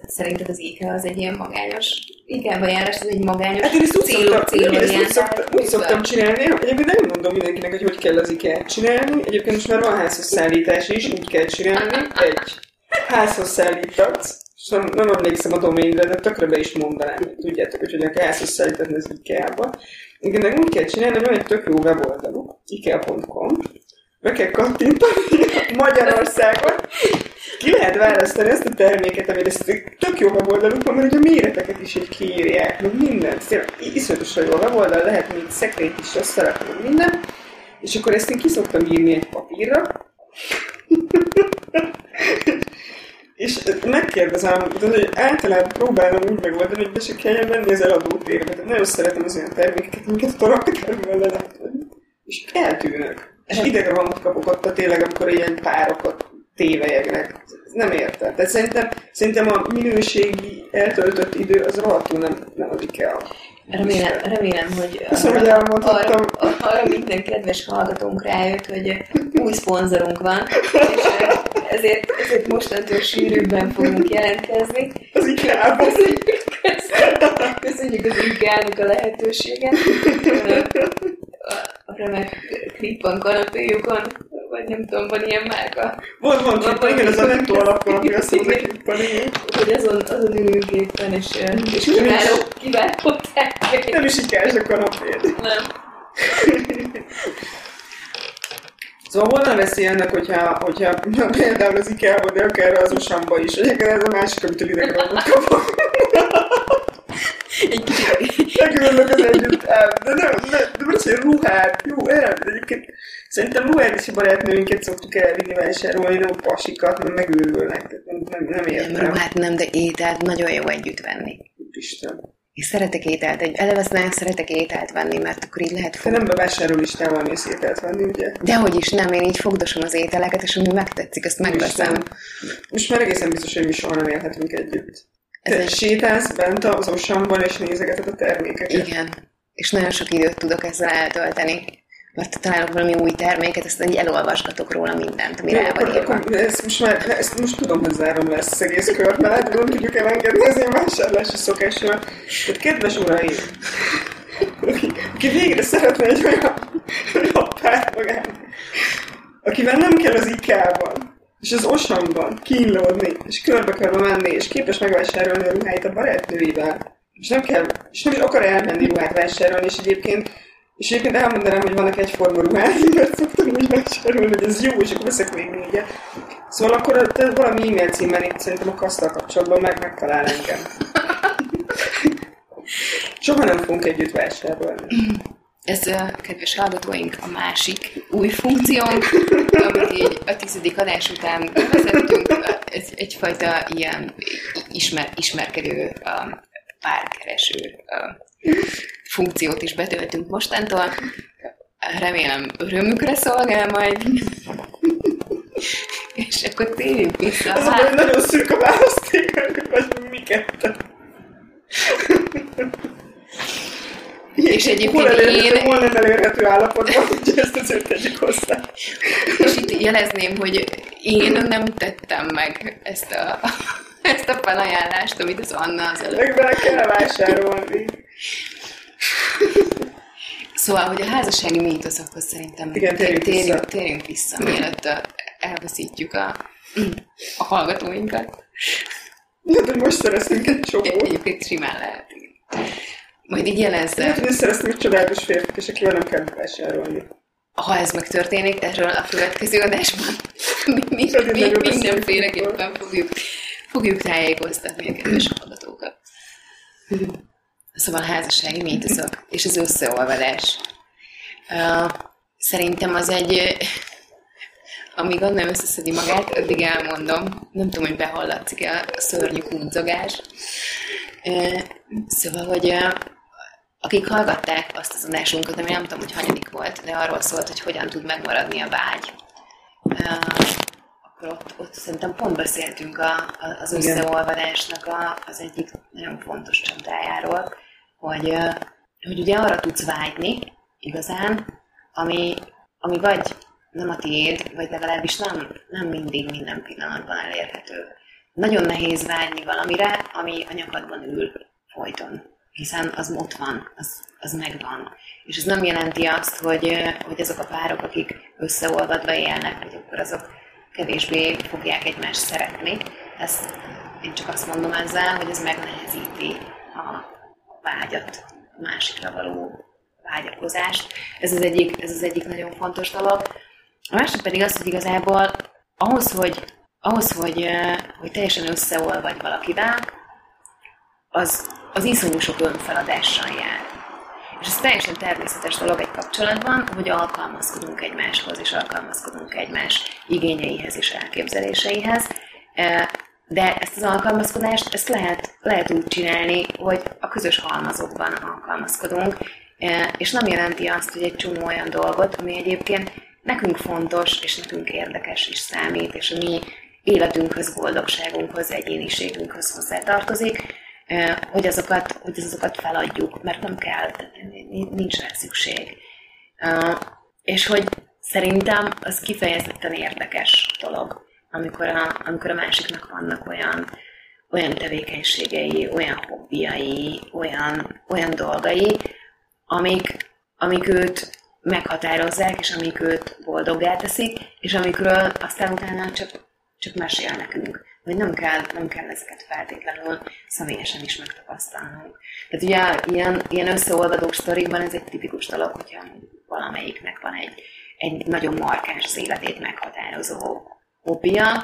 Szerinted az IKEA az egy ilyen magányos? Igen, járás, ez egy magányos hát én ezt úgy cél, szoktam, cél, ezt úgy, szoktam, úgy szoktam csinálni, egyébként nem mondom mindenkinek, hogy hogy kell az IKEA csinálni, egyébként most már van házhoz szállítás is, úgy kell csinálni, egy házhoz szállítatsz, és nem, nem emlékszem a doménre, de tökre be is mondanám, tudjátok, hogy hogyan kell házhoz szállítani az IKEA-ba. Igen, úgy kell csinálni, hogy van egy tök jó weboldaluk, ikea.com, be kell kattintani Magyarországon. Ki lehet választani ezt a terméket, amire ezt tök jó weboldaluk van, mert ugye a méreteket is így kiírják, meg mindent. Tényleg iszonyatosan jó a weboldal, lehet még szekrényt is összerakni, minden. És akkor ezt én kiszoktam írni egy papírra. és megkérdezem, de hogy általában próbálom úgy megoldani, hogy be se kelljen menni az eladó térbe. De nagyon szeretem az olyan termékeket, amiket a raktárban le lehet És eltűnök. És idegrohamot kapok ott tényleg, amikor ilyen párokat tévejegnek. Nem értem. Tehát szerintem, szerintem a minőségi eltöltött idő az rohadtul nem, nem az IKEA. Remélem, remélem, hogy Köszönöm, hogy elmondhattam. Arra, arra minden kedves hallgatónk rájött, hogy új szponzorunk van, és ezért, ezért mostantól sűrűbben fogunk jelentkezni. Az IKEA-ban. Köszönjük az IKEA-nak a lehetőséget a remek klippan kanapéjukon, vagy nem tudom, van ilyen márka. Van, van, van, igen, ez a netto alapon, ami azt mondja igen. Hogy azon, azon ülünk éppen, és, és kiváló, kiváló termék. Nem is ikás a kanapéd. Nem. Szóval hol a veszély ennek, hogyha, hogyha például az IKEA-ba, de akár az Osamba is, egyébként ez a másik, amit a idegrabot kapok. Egy kicsit. Megülök az együtt. De nem, de, de most egy ruhát, jó, el, egyébként szerintem a barátnőinket szoktuk elvinni vásárolni, nem pasikat, nem megőrülnek. Nem, nem, nem értem. Nem, ruhát nem, de ételt nagyon jó együtt venni. Úristen. És szeretek ételt, egy eleve nagyon szeretek ételt venni, mert akkor így lehet Te fogni. nem bevásárol listával mész ételt venni, ugye? Dehogy is nem, én így fogdosom az ételeket, és ami megtetszik, azt megveszem. Most már egészen biztos, hogy mi soha nem élhetünk együtt. Ez Te egy- sétálsz bent az osamban, és nézegeted a termékeket. Igen. És nagyon sok időt tudok ezzel eltölteni. Mert találok valami új terméket, ezt így elolvasgatok róla mindent, ami Jó, rá van írva. ezt most már, ezt most tudom, hogy zárom lesz az egész kört, mert hát nem tudjuk elengedni az én vásárlási szokásomat. Tehát kedves uraim, aki, aki végre szeretne egy olyan, párt magának, akivel nem kell az IKEA-ban, és az Osamban kínlódni, és körbe-körbe menni, és képes megvásárolni a ruháit a barátnőivel, és nem kell, és nem is akar elmenni ruhát vásárolni, és egyébként és egyébként elmondanám, hogy vannak egyforma ruháim, mert szoktam úgy vásárolni, hogy ez jó, és akkor veszek még négyet. Szóval akkor te valami e-mail címen itt szerintem a kasztal kapcsolatban meg megtalál engem. Soha nem fogunk együtt vásárolni. Ez, kedves hallgatóink, a másik új funkciónk, amit így a tizedik adás után bevezettünk. Ez egyfajta ilyen ismer, ismerkedő, párkereső funkciót is betöltünk mostantól. Remélem örömükre szolgál majd. És akkor térjünk vissza. Az a baj, hogy nagyon szűk a választék, vagy mi ketten. És egyébként hol elérhető, én- hol nem elérhető állapotban, úgyhogy ezt azért tegyük hozzá. És itt jelezném, hogy én nem tettem meg ezt a, ezt a felajánlást, amit az Anna az előtt. Meg bele kell vásárolni. Szóval, hogy a házassági mítoszokhoz szerintem Igen, térjünk vissza. térjünk, térjünk vissza, mielőtt elveszítjük a, a hallgatóinkat. Lehet, hogy most szereztünk egy csomót. Egyébként simán lehet. Majd így jelezze, Lehet, hogy szereztünk egy csodálatos férfit, és akivel nem kell vásárolni. ha ez megtörténik, erről a következő adásban mi, mi, mi mindenféleképpen fogjuk, fogjuk tájékoztatni a kedves hallgatókat. Szóval a házassági mítoszok és az összeolvadás. Szerintem az egy, amíg Anna összeszedi magát, addig elmondom. Nem tudom, hogy behallatszik-e a szörnyű kuncogás. Uh, szóval, hogy akik hallgatták azt az adásunkat, ami nem tudom, hogy hanyadik volt, de arról szólt, hogy hogyan tud megmaradni a vágy. Akkor ott, ott szerintem pont beszéltünk a, a, az Igen. összeolvadásnak a, az egyik nagyon fontos csapdájáról, hogy, hogy ugye arra tudsz vágyni igazán, ami, ami vagy nem a tiéd, vagy legalábbis nem, nem mindig minden pillanatban elérhető. Nagyon nehéz vágyni valamire, ami a nyakadban ül folyton, hiszen az ott van, az, az megvan. És ez nem jelenti azt, hogy, hogy azok a párok, akik összeolvadva élnek, hogy akkor azok kevésbé fogják egymást szeretni. Ezt én csak azt mondom ezzel, hogy ez megnehezíti a vágyat, a másikra való vágyakozást. Ez az egyik, ez az egyik nagyon fontos dolog. A másik pedig az, hogy igazából ahhoz, hogy, ahhoz, hogy, eh, hogy teljesen összeolvadj valakivel, az, az iszonyú sok önfeladással jár. És ez teljesen természetes dolog egy kapcsolatban, hogy alkalmazkodunk egymáshoz, és alkalmazkodunk egymás igényeihez és elképzeléseihez. Eh, De ezt az alkalmazkodást, ezt lehet, lehet úgy csinálni, hogy a közös halmazokban alkalmazkodunk, eh, és nem jelenti azt, hogy egy csomó olyan dolgot, ami egyébként nekünk fontos, és nekünk érdekes is számít, és a mi életünkhöz, boldogságunkhoz, egyéniségünkhöz hozzátartozik, hogy azokat, hogy azokat feladjuk, mert nem kell, nincs rá szükség. És hogy szerintem az kifejezetten érdekes dolog, amikor a, amikor a másiknak vannak olyan, olyan tevékenységei, olyan hobbiai, olyan, olyan dolgai, amik, amik őt meghatározzák, és amik őt boldoggá teszik, és amikről aztán utána csak, csak mesél nekünk. Vagy nem kell, nem kell ezeket feltétlenül személyesen is megtapasztalnunk. Tehát ugye ilyen, ilyen összeolvadó sztorikban ez egy tipikus dolog, hogyha valamelyiknek van egy, egy nagyon markáns az életét meghatározó hobbija.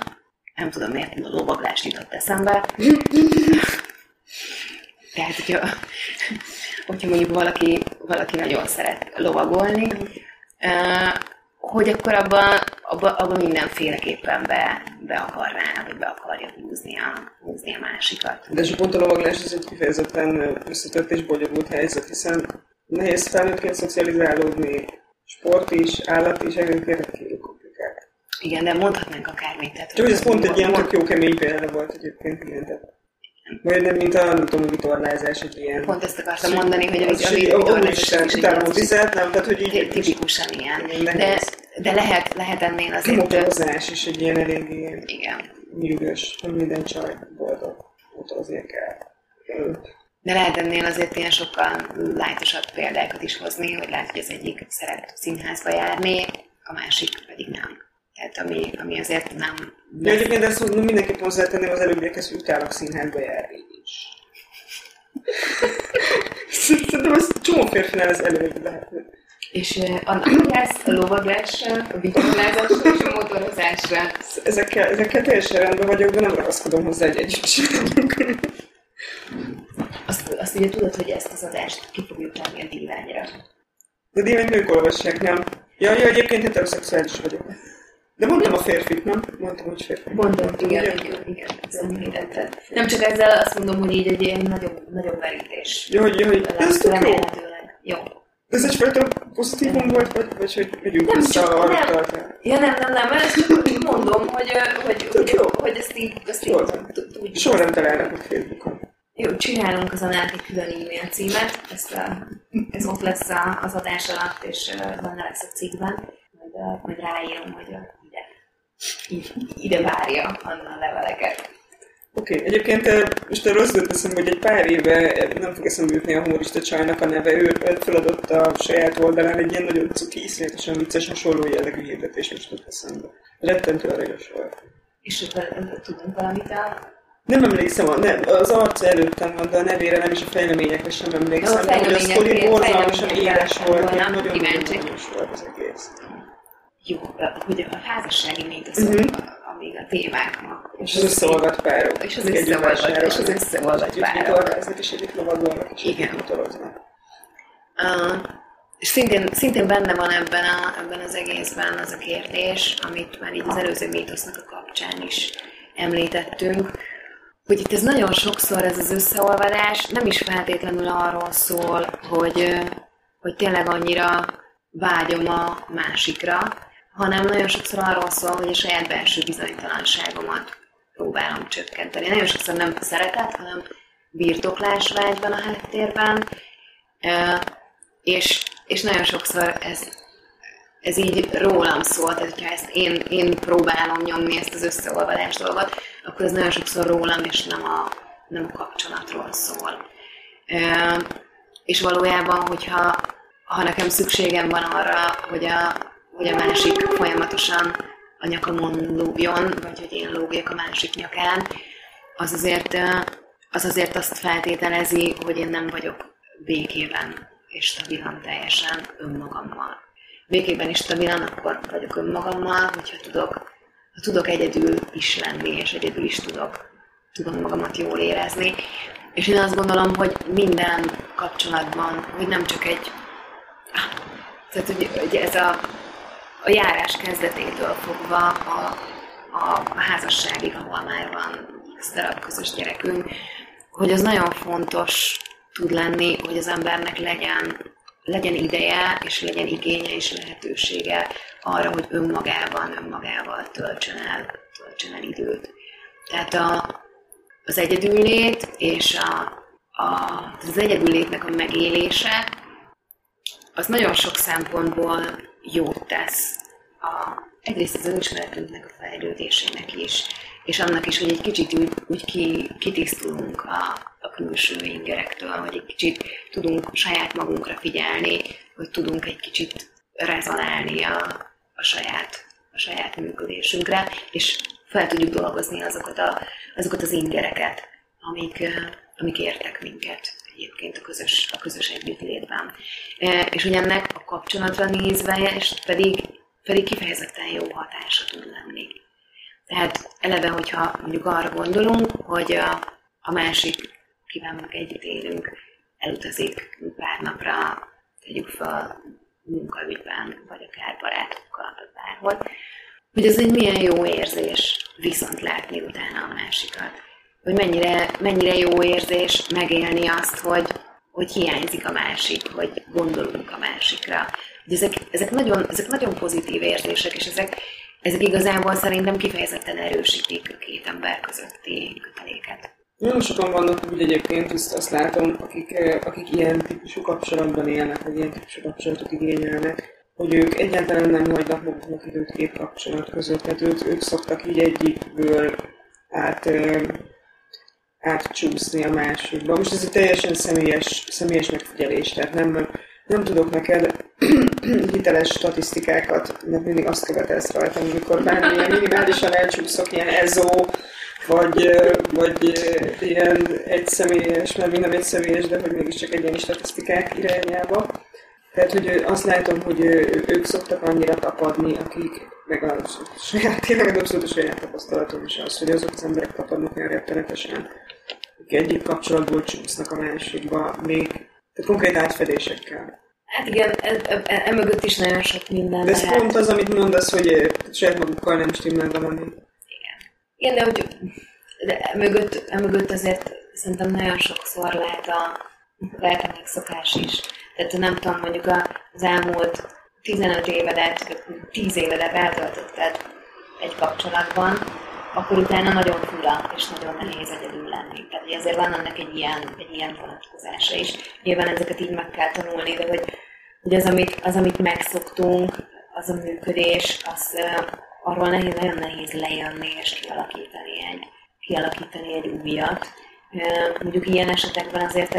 Nem tudom, miért a lovaglást jutott eszembe. Tehát, hogyha, hogyha mondjuk valaki, valaki nagyon szeret lovagolni, hogy akkor abban abba, abba mindenféleképpen be, be akarná, vagy be akarja húzni a, húzni a másikat. De és pont a lovaglás ez egy kifejezetten összetett és bonyolult helyzet, hiszen nehéz felnőttként szocializálódni, sport is, állat is, egyébként rendkívül komplikált. Igen, de mondhatnánk akármit. Tehát, Csak ez pont egy ilyen tök jó kemény példa volt egyébként, igen. Tehát vagy nem, mint a, nem tudom, vitorlázás, egy ilyen... Pont ezt akartam mondani, hogy a, a vitorlázás is utána vizet, nem? Tehát, hogy így... Tipikusan ilyen. De, de lehet, lehet ennél azért... A motorozás is egy ilyen elég ilyen... Igen. Nyűgös, hogy minden csaj boldog motoroznia kell. De lehet ennél azért ilyen sokkal lájtosabb példákat is hozni, hogy lehet, hogy az egyik szeret színházba járni, a másik pedig nem. Tehát ami, ami azért nem... De egyébként ezt mondom, mindenképp hozzátenném az előbbiekhez, hogy utálok színházba járni is. Szerintem ez csomó férfinál ez előbb lehetne. És annak ezt a lovaglásra, a vitorlázásra és a motorozásra. Ezekkel, ezekkel teljesen rendben vagyok, de nem ragaszkodom hozzá egy együtt azt, azt ugye tudod, hogy ezt az adást ki fogjuk tenni a díványra. De díványt nők olvassák, nem? Ja, ja, egyébként heteroszexuális vagyok. De mondtam a férfit, nem? Mondtam, hogy férfi. Mondtam, igen, igen, igen, igen említetted. Nem csak ezzel azt mondom, hogy így egy ilyen nagyobb, nagyobb verítés. Jó, hogy, hogy ez tök jó. Jó. Ez egyfajta pozitívum volt, vagy, vagy hogy megyünk nem, vissza arra nem. Ja, nem, nem, nem, ezt csak mondom, hogy, hogy, hogy, jó. hogy ezt így, ezt így tudjuk. Soha nem találnak a Facebookon. Jó, csinálunk az annak egy külön e-mail címet, ezt a, ez ott lesz az adás alatt, és benne lesz a cikkben, majd, majd ráírom, hogy ide várja Anna leveleket. Oké, okay. egyébként most a rossz teszem, hogy egy pár éve nem fog eszembe jutni a humorista csajnak a neve, ő feladott a saját oldalán egy ilyen nagyon cuki, iszonyatosan vicces, hasonló jellegű hirdetés, most jut eszembe. Rettentő aranyos volt. És tudunk valamit a nem emlékszem, a, nem, az arca előttem van, de a nevére nem is a fejleményekre sem emlékszem. A hogy a sztori borzalmasan éles volt, nagyon nagyon volt az egész jó, hogy a házassági még az, uh-huh. amíg a témák ma. És az összeolvat párok. És az összeolvat, és az összeolvat párok. Is egyik lovagolnak, és Igen. Uh, és szintén, szintén benne van ebben, a, ebben az egészben az a kérdés, amit már így az előző mítosznak a kapcsán is említettünk, hogy itt ez nagyon sokszor ez az összeolvadás nem is feltétlenül arról szól, hogy, hogy tényleg annyira vágyom a másikra, hanem nagyon sokszor arról szól, hogy a saját belső bizonytalanságomat próbálom csökkenteni. Nagyon sokszor nem szeretet, hanem birtoklásvágy van a háttérben, és, és nagyon sokszor ez, ez így rólam szól, tehát hogyha ezt én, én próbálom nyomni ezt az összeolvadás dolgot, akkor ez nagyon sokszor rólam, és nem a, nem a kapcsolatról szól. És valójában, hogyha ha nekem szükségem van arra, hogy a, hogy a másik folyamatosan a nyakamon lógjon, vagy hogy én lógjak a másik nyakán, az azért, az azért azt feltételezi, hogy én nem vagyok békében és stabilan teljesen önmagammal. Békében és stabilan akkor vagyok önmagammal, hogyha tudok, ha tudok egyedül is lenni, és egyedül is tudok, tudom magamat jól érezni. És én azt gondolom, hogy minden kapcsolatban, hogy nem csak egy... Tehát, hogy, hogy ez a a járás kezdetétől fogva a, a, házasságig, ahol már van x darab közös gyerekünk, hogy az nagyon fontos tud lenni, hogy az embernek legyen, legyen ideje, és legyen igénye és lehetősége arra, hogy önmagában, önmagával töltsön el, töltsön el időt. Tehát a, az egyedüllét és a, a, az egyedüllétnek a megélése, az nagyon sok szempontból jót tesz a, egyrészt az önismeretünknek a fejlődésének is, és annak is, hogy egy kicsit úgy, úgy ki, kitisztulunk a, a külső ingerektől, hogy egy kicsit tudunk saját magunkra figyelni, hogy tudunk egy kicsit rezonálni a, a, saját, a saját működésünkre, és fel tudjuk dolgozni azokat, a, azokat az ingereket, amik, amik értek minket egyébként a közös, a közös együttlétben. E, és hogy ennek a kapcsolatra nézve, és pedig pedig kifejezetten jó hatása tud lenni. Tehát eleve, hogyha mondjuk arra gondolunk, hogy a, a másik, kivel együtt élünk, elutazik pár napra, tegyük fel munkaügyben, vagy akár barátokkal, vagy bárhol, hogy ez egy milyen jó érzés viszont látni utána a másikat. Hogy mennyire, mennyire jó érzés megélni azt, hogy, hogy hiányzik a másik, hogy gondolunk a másikra. Hogy ezek, ezek, nagyon, ezek nagyon pozitív érzések, és ezek, ezek igazából szerintem kifejezetten erősítik a két ember közötti köteléket. Nagyon sokan vannak úgy egyébként, azt, azt látom, akik, akik ilyen típusú kapcsolatban élnek, vagy ilyen típusú kapcsolatot igényelnek, hogy ők egyáltalán nem hagynak maguknak időt két kapcsolat között, tehát ők, ők szoktak így egyikből át, átcsúszni a másikba. Most ez egy teljesen személyes, személyes megfigyelés, tehát nem, nem tudok neked hiteles statisztikákat, mert mindig azt követelsz rajtam, amikor bármilyen minimálisan elcsúszok, ilyen ezó, vagy, vagy ilyen egyszemélyes, mert mind nem egyszemélyes, de hogy mégiscsak egyéni statisztikák irányába. Tehát, hogy azt látom, hogy ők szoktak annyira tapadni, akik, meg a saját, tényleg abszolút a saját tapasztalatom is az, hogy azok az emberek tapadnak olyan rettenetesen, akik egyik kapcsolatból csúsznak a másikba, még, tehát konkrét átfedésekkel. Hát igen, emögött e, e, e is nagyon sok minden De ez lehet. pont az, amit mondasz, hogy saját magukkal nem stimmel valami. Igen. Igen, de hogy de emögött, emögött azért szerintem nagyon sokszor lehet a, lehet a megszokás is. Tehát nem tudom, mondjuk az elmúlt 15 évedet, 10 évedet eltöltötted egy kapcsolatban, akkor utána nagyon fura és nagyon nehéz egyedül lenni. Tehát azért van ennek egy ilyen, egy ilyen vonatkozása is. Nyilván ezeket így meg kell tanulni, de hogy, hogy az, amit, az, amit megszoktunk, az a működés, az arról nehéz, nagyon nehéz lejönni és kialakítani egy, kialakítani egy újat. Mondjuk ilyen esetekben azért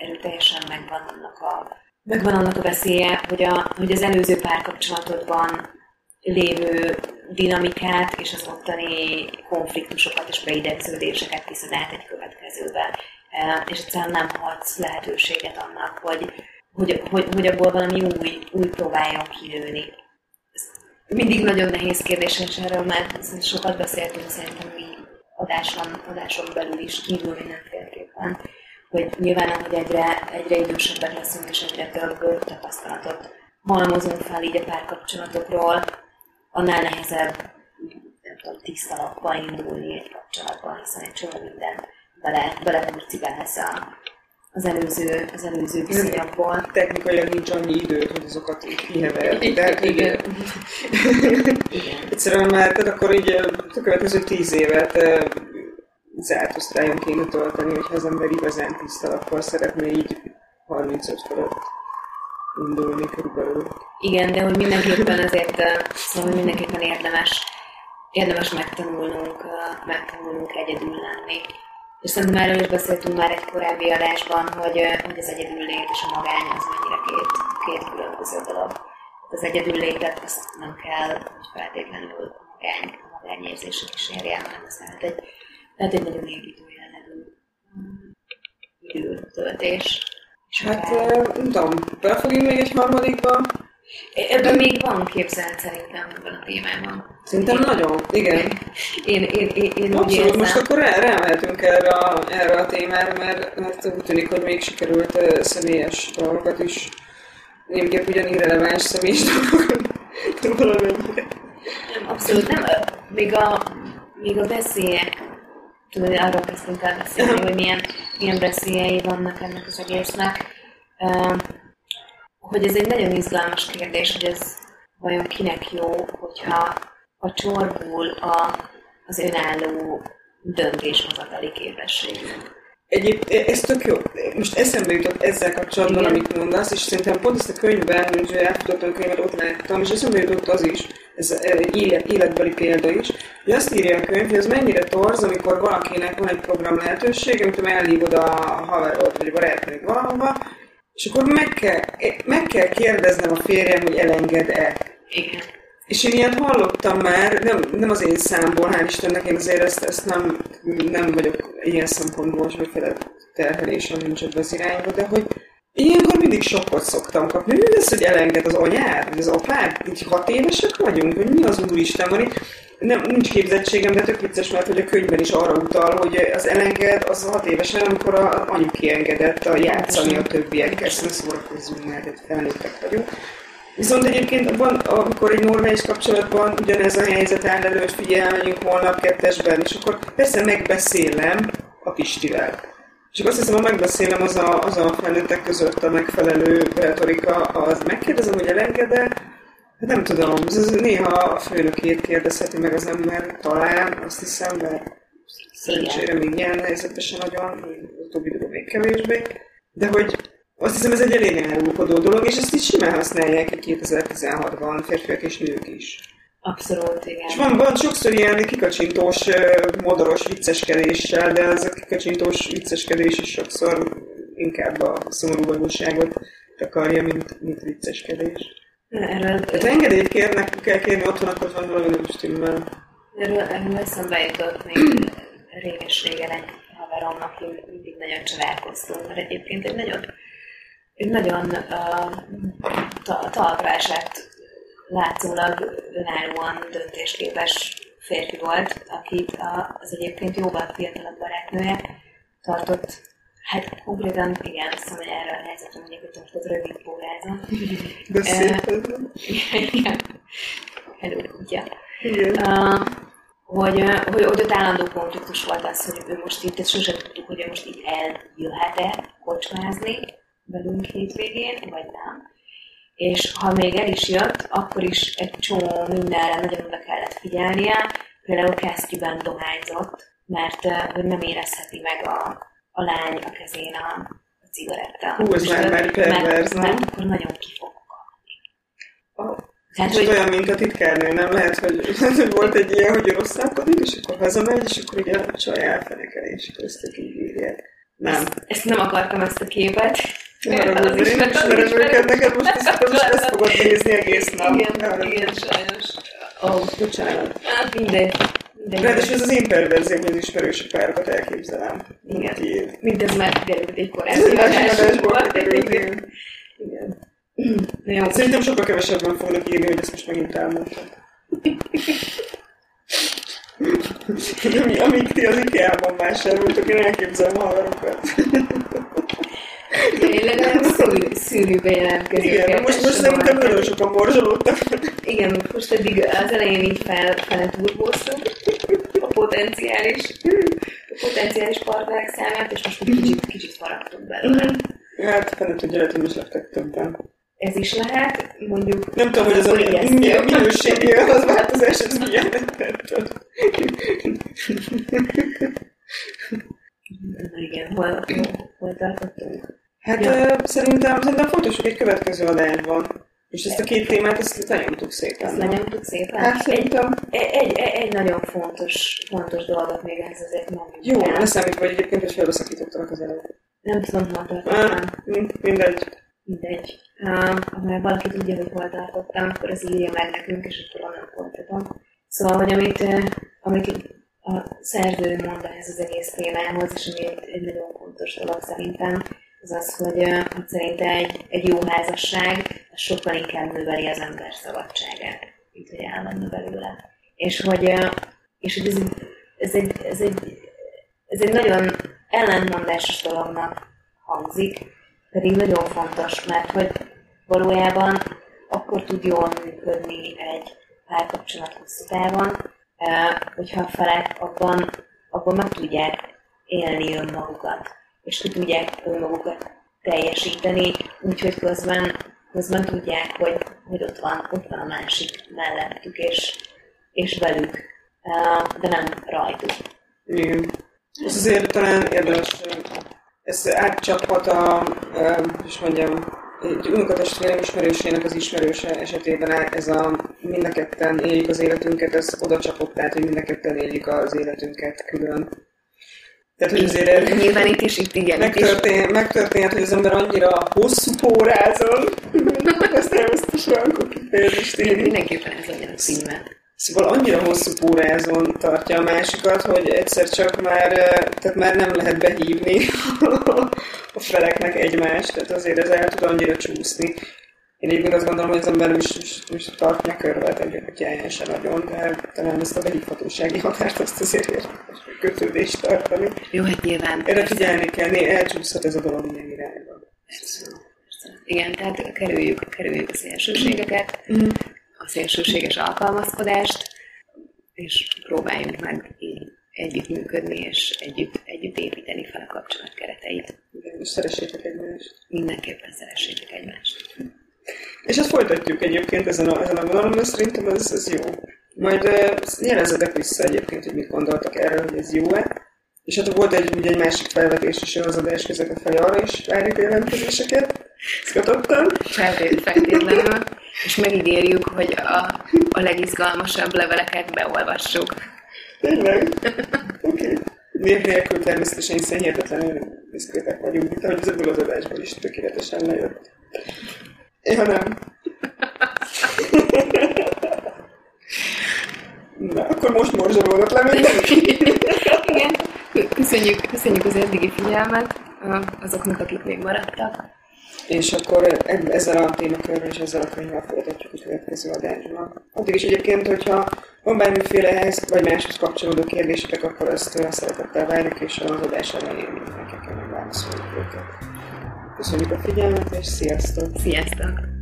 erőteljesen megvan annak a, megvan annak a veszélye, hogy, a, hogy az előző párkapcsolatodban lévő dinamikát és az ottani konfliktusokat és beidegződéseket viszed át egy következőbe. És egyszerűen nem hagysz lehetőséget annak, hogy, hogy, hogy, hogy abból valami új, új próbáljon kilőni. Ez mindig nagyon nehéz kérdés, és erről már sokat beszéltünk szerintem mi adáson, adáson belül is, kívül mindenféleképpen, hogy nyilván, ahogy egyre, egyre idősebbek leszünk, és egyre több tapasztalatot halmozunk fel így a párkapcsolatokról, annál nehezebb nem tudom, tiszta lappal indulni egy kapcsolatban, hiszen egy csomó minden bele, bele a, az előző, az előző viszonyokból. Technikailag nincs annyi idő, hogy azokat kiheverni. De igen. igen. Egyszerűen már, tehát akkor így a következő tíz évet zárt osztrályon kéne tölteni, hogyha az ember igazán tiszta, akkor szeretne így 35 fölött indulni körülbelül. Igen, de hogy mindenképpen azért, szóval mindenképpen érdemes, érdemes megtanulnunk, megtanulnunk egyedül lenni. És szerintem erről is beszéltünk már egy korábbi adásban, hogy, hogy az egyedül lét és a magány az mennyire két, két különböző dolog. Az egyedül létet azt nem kell, hogy feltétlenül a magány, a magányérzések kísérje, hanem ez lehet egy, lehet egy nagyon építő jellegű mm, időtöltés. Hát nem tudom, belefogjunk még egy harmadikba? Ebben még van képzelt szerintem ebben a témában. Szerintem nagyon, igen. Én, én, én, én Abszolút, most akkor rá, rámehetünk erre a, erre a témára, mert, mert úgy tűnik, hogy még sikerült uh, személyes dolgokat is, egyébként ugyan irreleváns személyes dolgokat Nem, abszolút nem. Még a, még a veszélyek, tudod, arról kezdtünk el beszélni, hogy milyen, milyen veszélyei vannak ennek az egésznek. Uh, hogy ez egy nagyon izgalmas kérdés, hogy ez vajon kinek jó, hogyha a csorbul a, az önálló döntéshozatali képességünk. Egyébként ez tök jó. Most eszembe jutott ezzel kapcsolatban, Igen. amit mondasz, és szerintem pont ezt a könyvben, hogy elfutottam könyvet, ott láttam, és eszembe jutott az is, ez egy élet, életbeli példa is, hogy azt írja a könyv, hogy az mennyire torz, amikor valakinek van egy program lehetőség, amit elhívod a haverod, vagy barátnőd valahova, és akkor meg kell, meg kell kérdeznem a férjem, hogy elenged-e. Igen. És én ilyet hallottam már, nem, nem az én számból, hál' Istennek, én azért ezt, ezt nem, nem vagyok ilyen szempontból, hogy fele terhelésem nincs ebbe az irányba, de hogy, Ilyenkor mindig sokkot szoktam kapni. Mi lesz, hogy elenged az anyád, az apád? Így hat évesek vagyunk, hogy mi az úristen van itt? Nem, nincs képzettségem, de tök vicces, mert hogy a könyvben is arra utal, hogy az elenged az hat évesen, amikor a anyuki engedett a játszani a többiekkel, szóval szórakozzunk, mert egy felnőttek vagyunk. Viszont egyébként van, amikor egy normális kapcsolatban ugyanez a helyzet áll elő, hogy figyelj, megyünk holnap kettesben, és akkor persze megbeszélem a Pistivel. És azt hiszem, ha megbeszélem, az a, az a felnőttek között a megfelelő retorika, az megkérdezem, hogy elenged-e, Hát nem tudom, ez, néha a főnökét kérdezheti meg az ember, talán, azt hiszem, de szerencsére még ilyen helyzetben sem nagyon, utóbbi időben még kevésbé. De hogy azt hiszem, ez egy elég elrúlkodó dolog, és ezt is simán használják 2016-ban férfiak és nők is. Abszolút, igen. És van, van sokszor ilyen kikacsintós, modoros vicceskedéssel, de ez a kikacsintós vicceskedés is sokszor inkább a szomorú valóságot takarja, mint, mint vicceskedés. Erről, hát engedélyt kérnek, kell kérni otthon, akkor van valami nem stimmel. Erről, erről eszembe jutott még réges-régen egy haveromnak, mindig nagyon csalálkoztunk, mert egyébként egy nagyon, egy nagyon uh, ta, talprását látszólag önállóan döntésképes férfi volt, akit az egyébként jóval fiatalabb barátnője tartott Hát konkrétan igen, szóval erre a helyzetre mondjuk, hogy az rövid pórázon. De szép Igen. Hello, kutya. Igen. Uh, hogy, hogy, hogy ott állandó konfliktus volt az, hogy ő most itt, sosem tudtuk, hogy ő most így eljöhet-e kocsmázni velünk hétvégén, vagy nem. És ha még el is jött, akkor is egy csomó mindenre nagyon oda kellett figyelnie. Például kesztyűben dohányzott, mert hogy nem érezheti meg a, a lány a kezén a, a cigaretta. Hú, ez már, perverz, mert, mert akkor nagyon ki fog kapni. Tehát, hogy... olyan, mint a titkárnő, nem lehet, hogy, hogy volt egy ilyen, hogy rosszálkodik, és akkor hazamegy, és akkor ugye a csaj elfenekel, és ezt így írják. Nem. Ezt, ezt, nem akartam ezt a képet. Ismerem őket, neked most ezt, most ezt fogod nézni egész nap. Igen, igen, sajnos. Ó, oh, bocsánat. Hát mindegy. Ráadásul ez az én perverzióm, hogy az ismerősi párokat elképzelem. Igen. Tiéd. Mindez már kiderült egy korábbi adásból. Igen. Igen. Jó. Szerintem sokkal kevesebben fognak írni, hogy ezt most megint elmondtam. Amíg ti az IKEA-ban vásároltok, én elképzelem a haverokat. Tényleg nem szűrű, szűrűbe jelentkezik. Igen, most, most szerintem nagyon sokan morzsolódtak. Igen, most eddig az elején így fel, fel turbóztunk a potenciális, a potenciális partnerek számát, és most kicsit, kicsit faragtunk belőle. Hát, fene tudja, lehet, hogy is lettek többen. Ez is lehet, mondjuk... Nem tudom, hogy az a minőségi az változás, ez milyen Igen, hol, hol, tartottunk? Hát ja. szerintem, szerintem folytassuk egy következő adásban. És ezt a két témát, ezt lenyomtuk szépen. Ezt lenyomtuk szépen. Hát szerintem... Egy, egy, egy, nagyon fontos, fontos dolgot még ehhez azért mondjuk. Jó, ne számít, vagy egyébként, hogy felbeszakítottak az előtt. Nem tudom, hol tartottam. Mindegy. Mindegy. Uh, ha valaki tudja, hogy hol tartottam, akkor az írja meg nekünk, és akkor onnan folytatom. Szóval, hogy amit, amit a szerző mond ehhez az egész témához, és ami egy, egy nagyon fontos dolog szerintem, az az, hogy, hogy szerinte egy, egy jó házasság az sokkal inkább növeli az ember szabadságát, mint hogy elmenne belőle. És hogy, és ez, ez, egy, ez, egy, ez egy nagyon ellentmondásos dolognak hangzik, pedig nagyon fontos, mert hogy valójában akkor tud jól működni egy párkapcsolat hosszú távon, hogyha a felek abban, abban meg tudják élni önmagukat és ki tudják önmagukat teljesíteni, úgyhogy közben, közben tudják, hogy, hogy ott, van, ott van a másik mellettük, és, és velük, de nem rajtuk. Igen. Ez azért talán érdemes, ez átcsaphat a, és mondjam, egy unokatestvérem ismerősének az ismerőse esetében ez a mind a ketten éljük az életünket, ez oda csapott, tehát hogy mind a ketten éljük az életünket külön tehát, hogy azért el... Nyilván itt is, itt igen. Megtörtént, is. megtörtént, hogy az ember annyira hosszú pórázol, ezt a soha kifejezést írni. Mindenképpen ez legyen a címe. Szóval annyira hosszú pórázon tartja a másikat, hogy egyszer csak már, tehát már nem lehet behívni a feleknek egymást, tehát azért ez el tud annyira csúszni. Én egyébként azt gondolom, hogy az ember is, is, is tartja körvet egy kutyáján se nagyon, de talán ezt a behívhatósági határt azt azért érdemes kötődést tartani. Jó, hát nyilván. Erre figyelni kell, né, elcsúszhat ez a dolog ilyen irányba. Igen, tehát kerüljük, kerüljük a szélsőségeket, mm. A szélsőséges alkalmazkodást, és próbáljunk meg így együttműködni, és együtt, együtt építeni fel a kapcsolat kereteit. Igen, és szeressétek egymást. Mindenképpen szeressétek egymást. És ezt folytatjuk egyébként ezen a, ezen a vonalon, mert szerintem ez, ez jó. Majd uh, jelezzetek vissza egyébként, hogy mit gondoltak erről, hogy ez jó-e. És hát volt egy, ugye egy másik felvetés is az adás között felé arra is várjuk a jelentkezéseket. Ezt katottam. Feltétlenül. És megígérjük, hogy a, a legizgalmasabb leveleket beolvassuk. Tényleg? Oké. Okay. Miért nélkül természetesen, hiszen hihetetlenül diszkrétek vagyunk, mint ahogy az ebből az adásból is tökéletesen lejött. Ja, nem. Na, akkor most morzsolódott le mindenki. Igen. Köszönjük, köszönjük az eddigi figyelmet azoknak, akik még maradtak. És akkor ezzel a témakörrel és ezzel a könyvvel folytatjuk a következő adásban. Addig is egyébként, hogyha van bármiféle ehhez vagy máshoz kapcsolódó kérdésetek, akkor ezt szeretettel várjuk, és az adás elején mindenkinek megválaszoljuk őket. Köszönjük a figyelmet, és sziasztok! Sziasztok!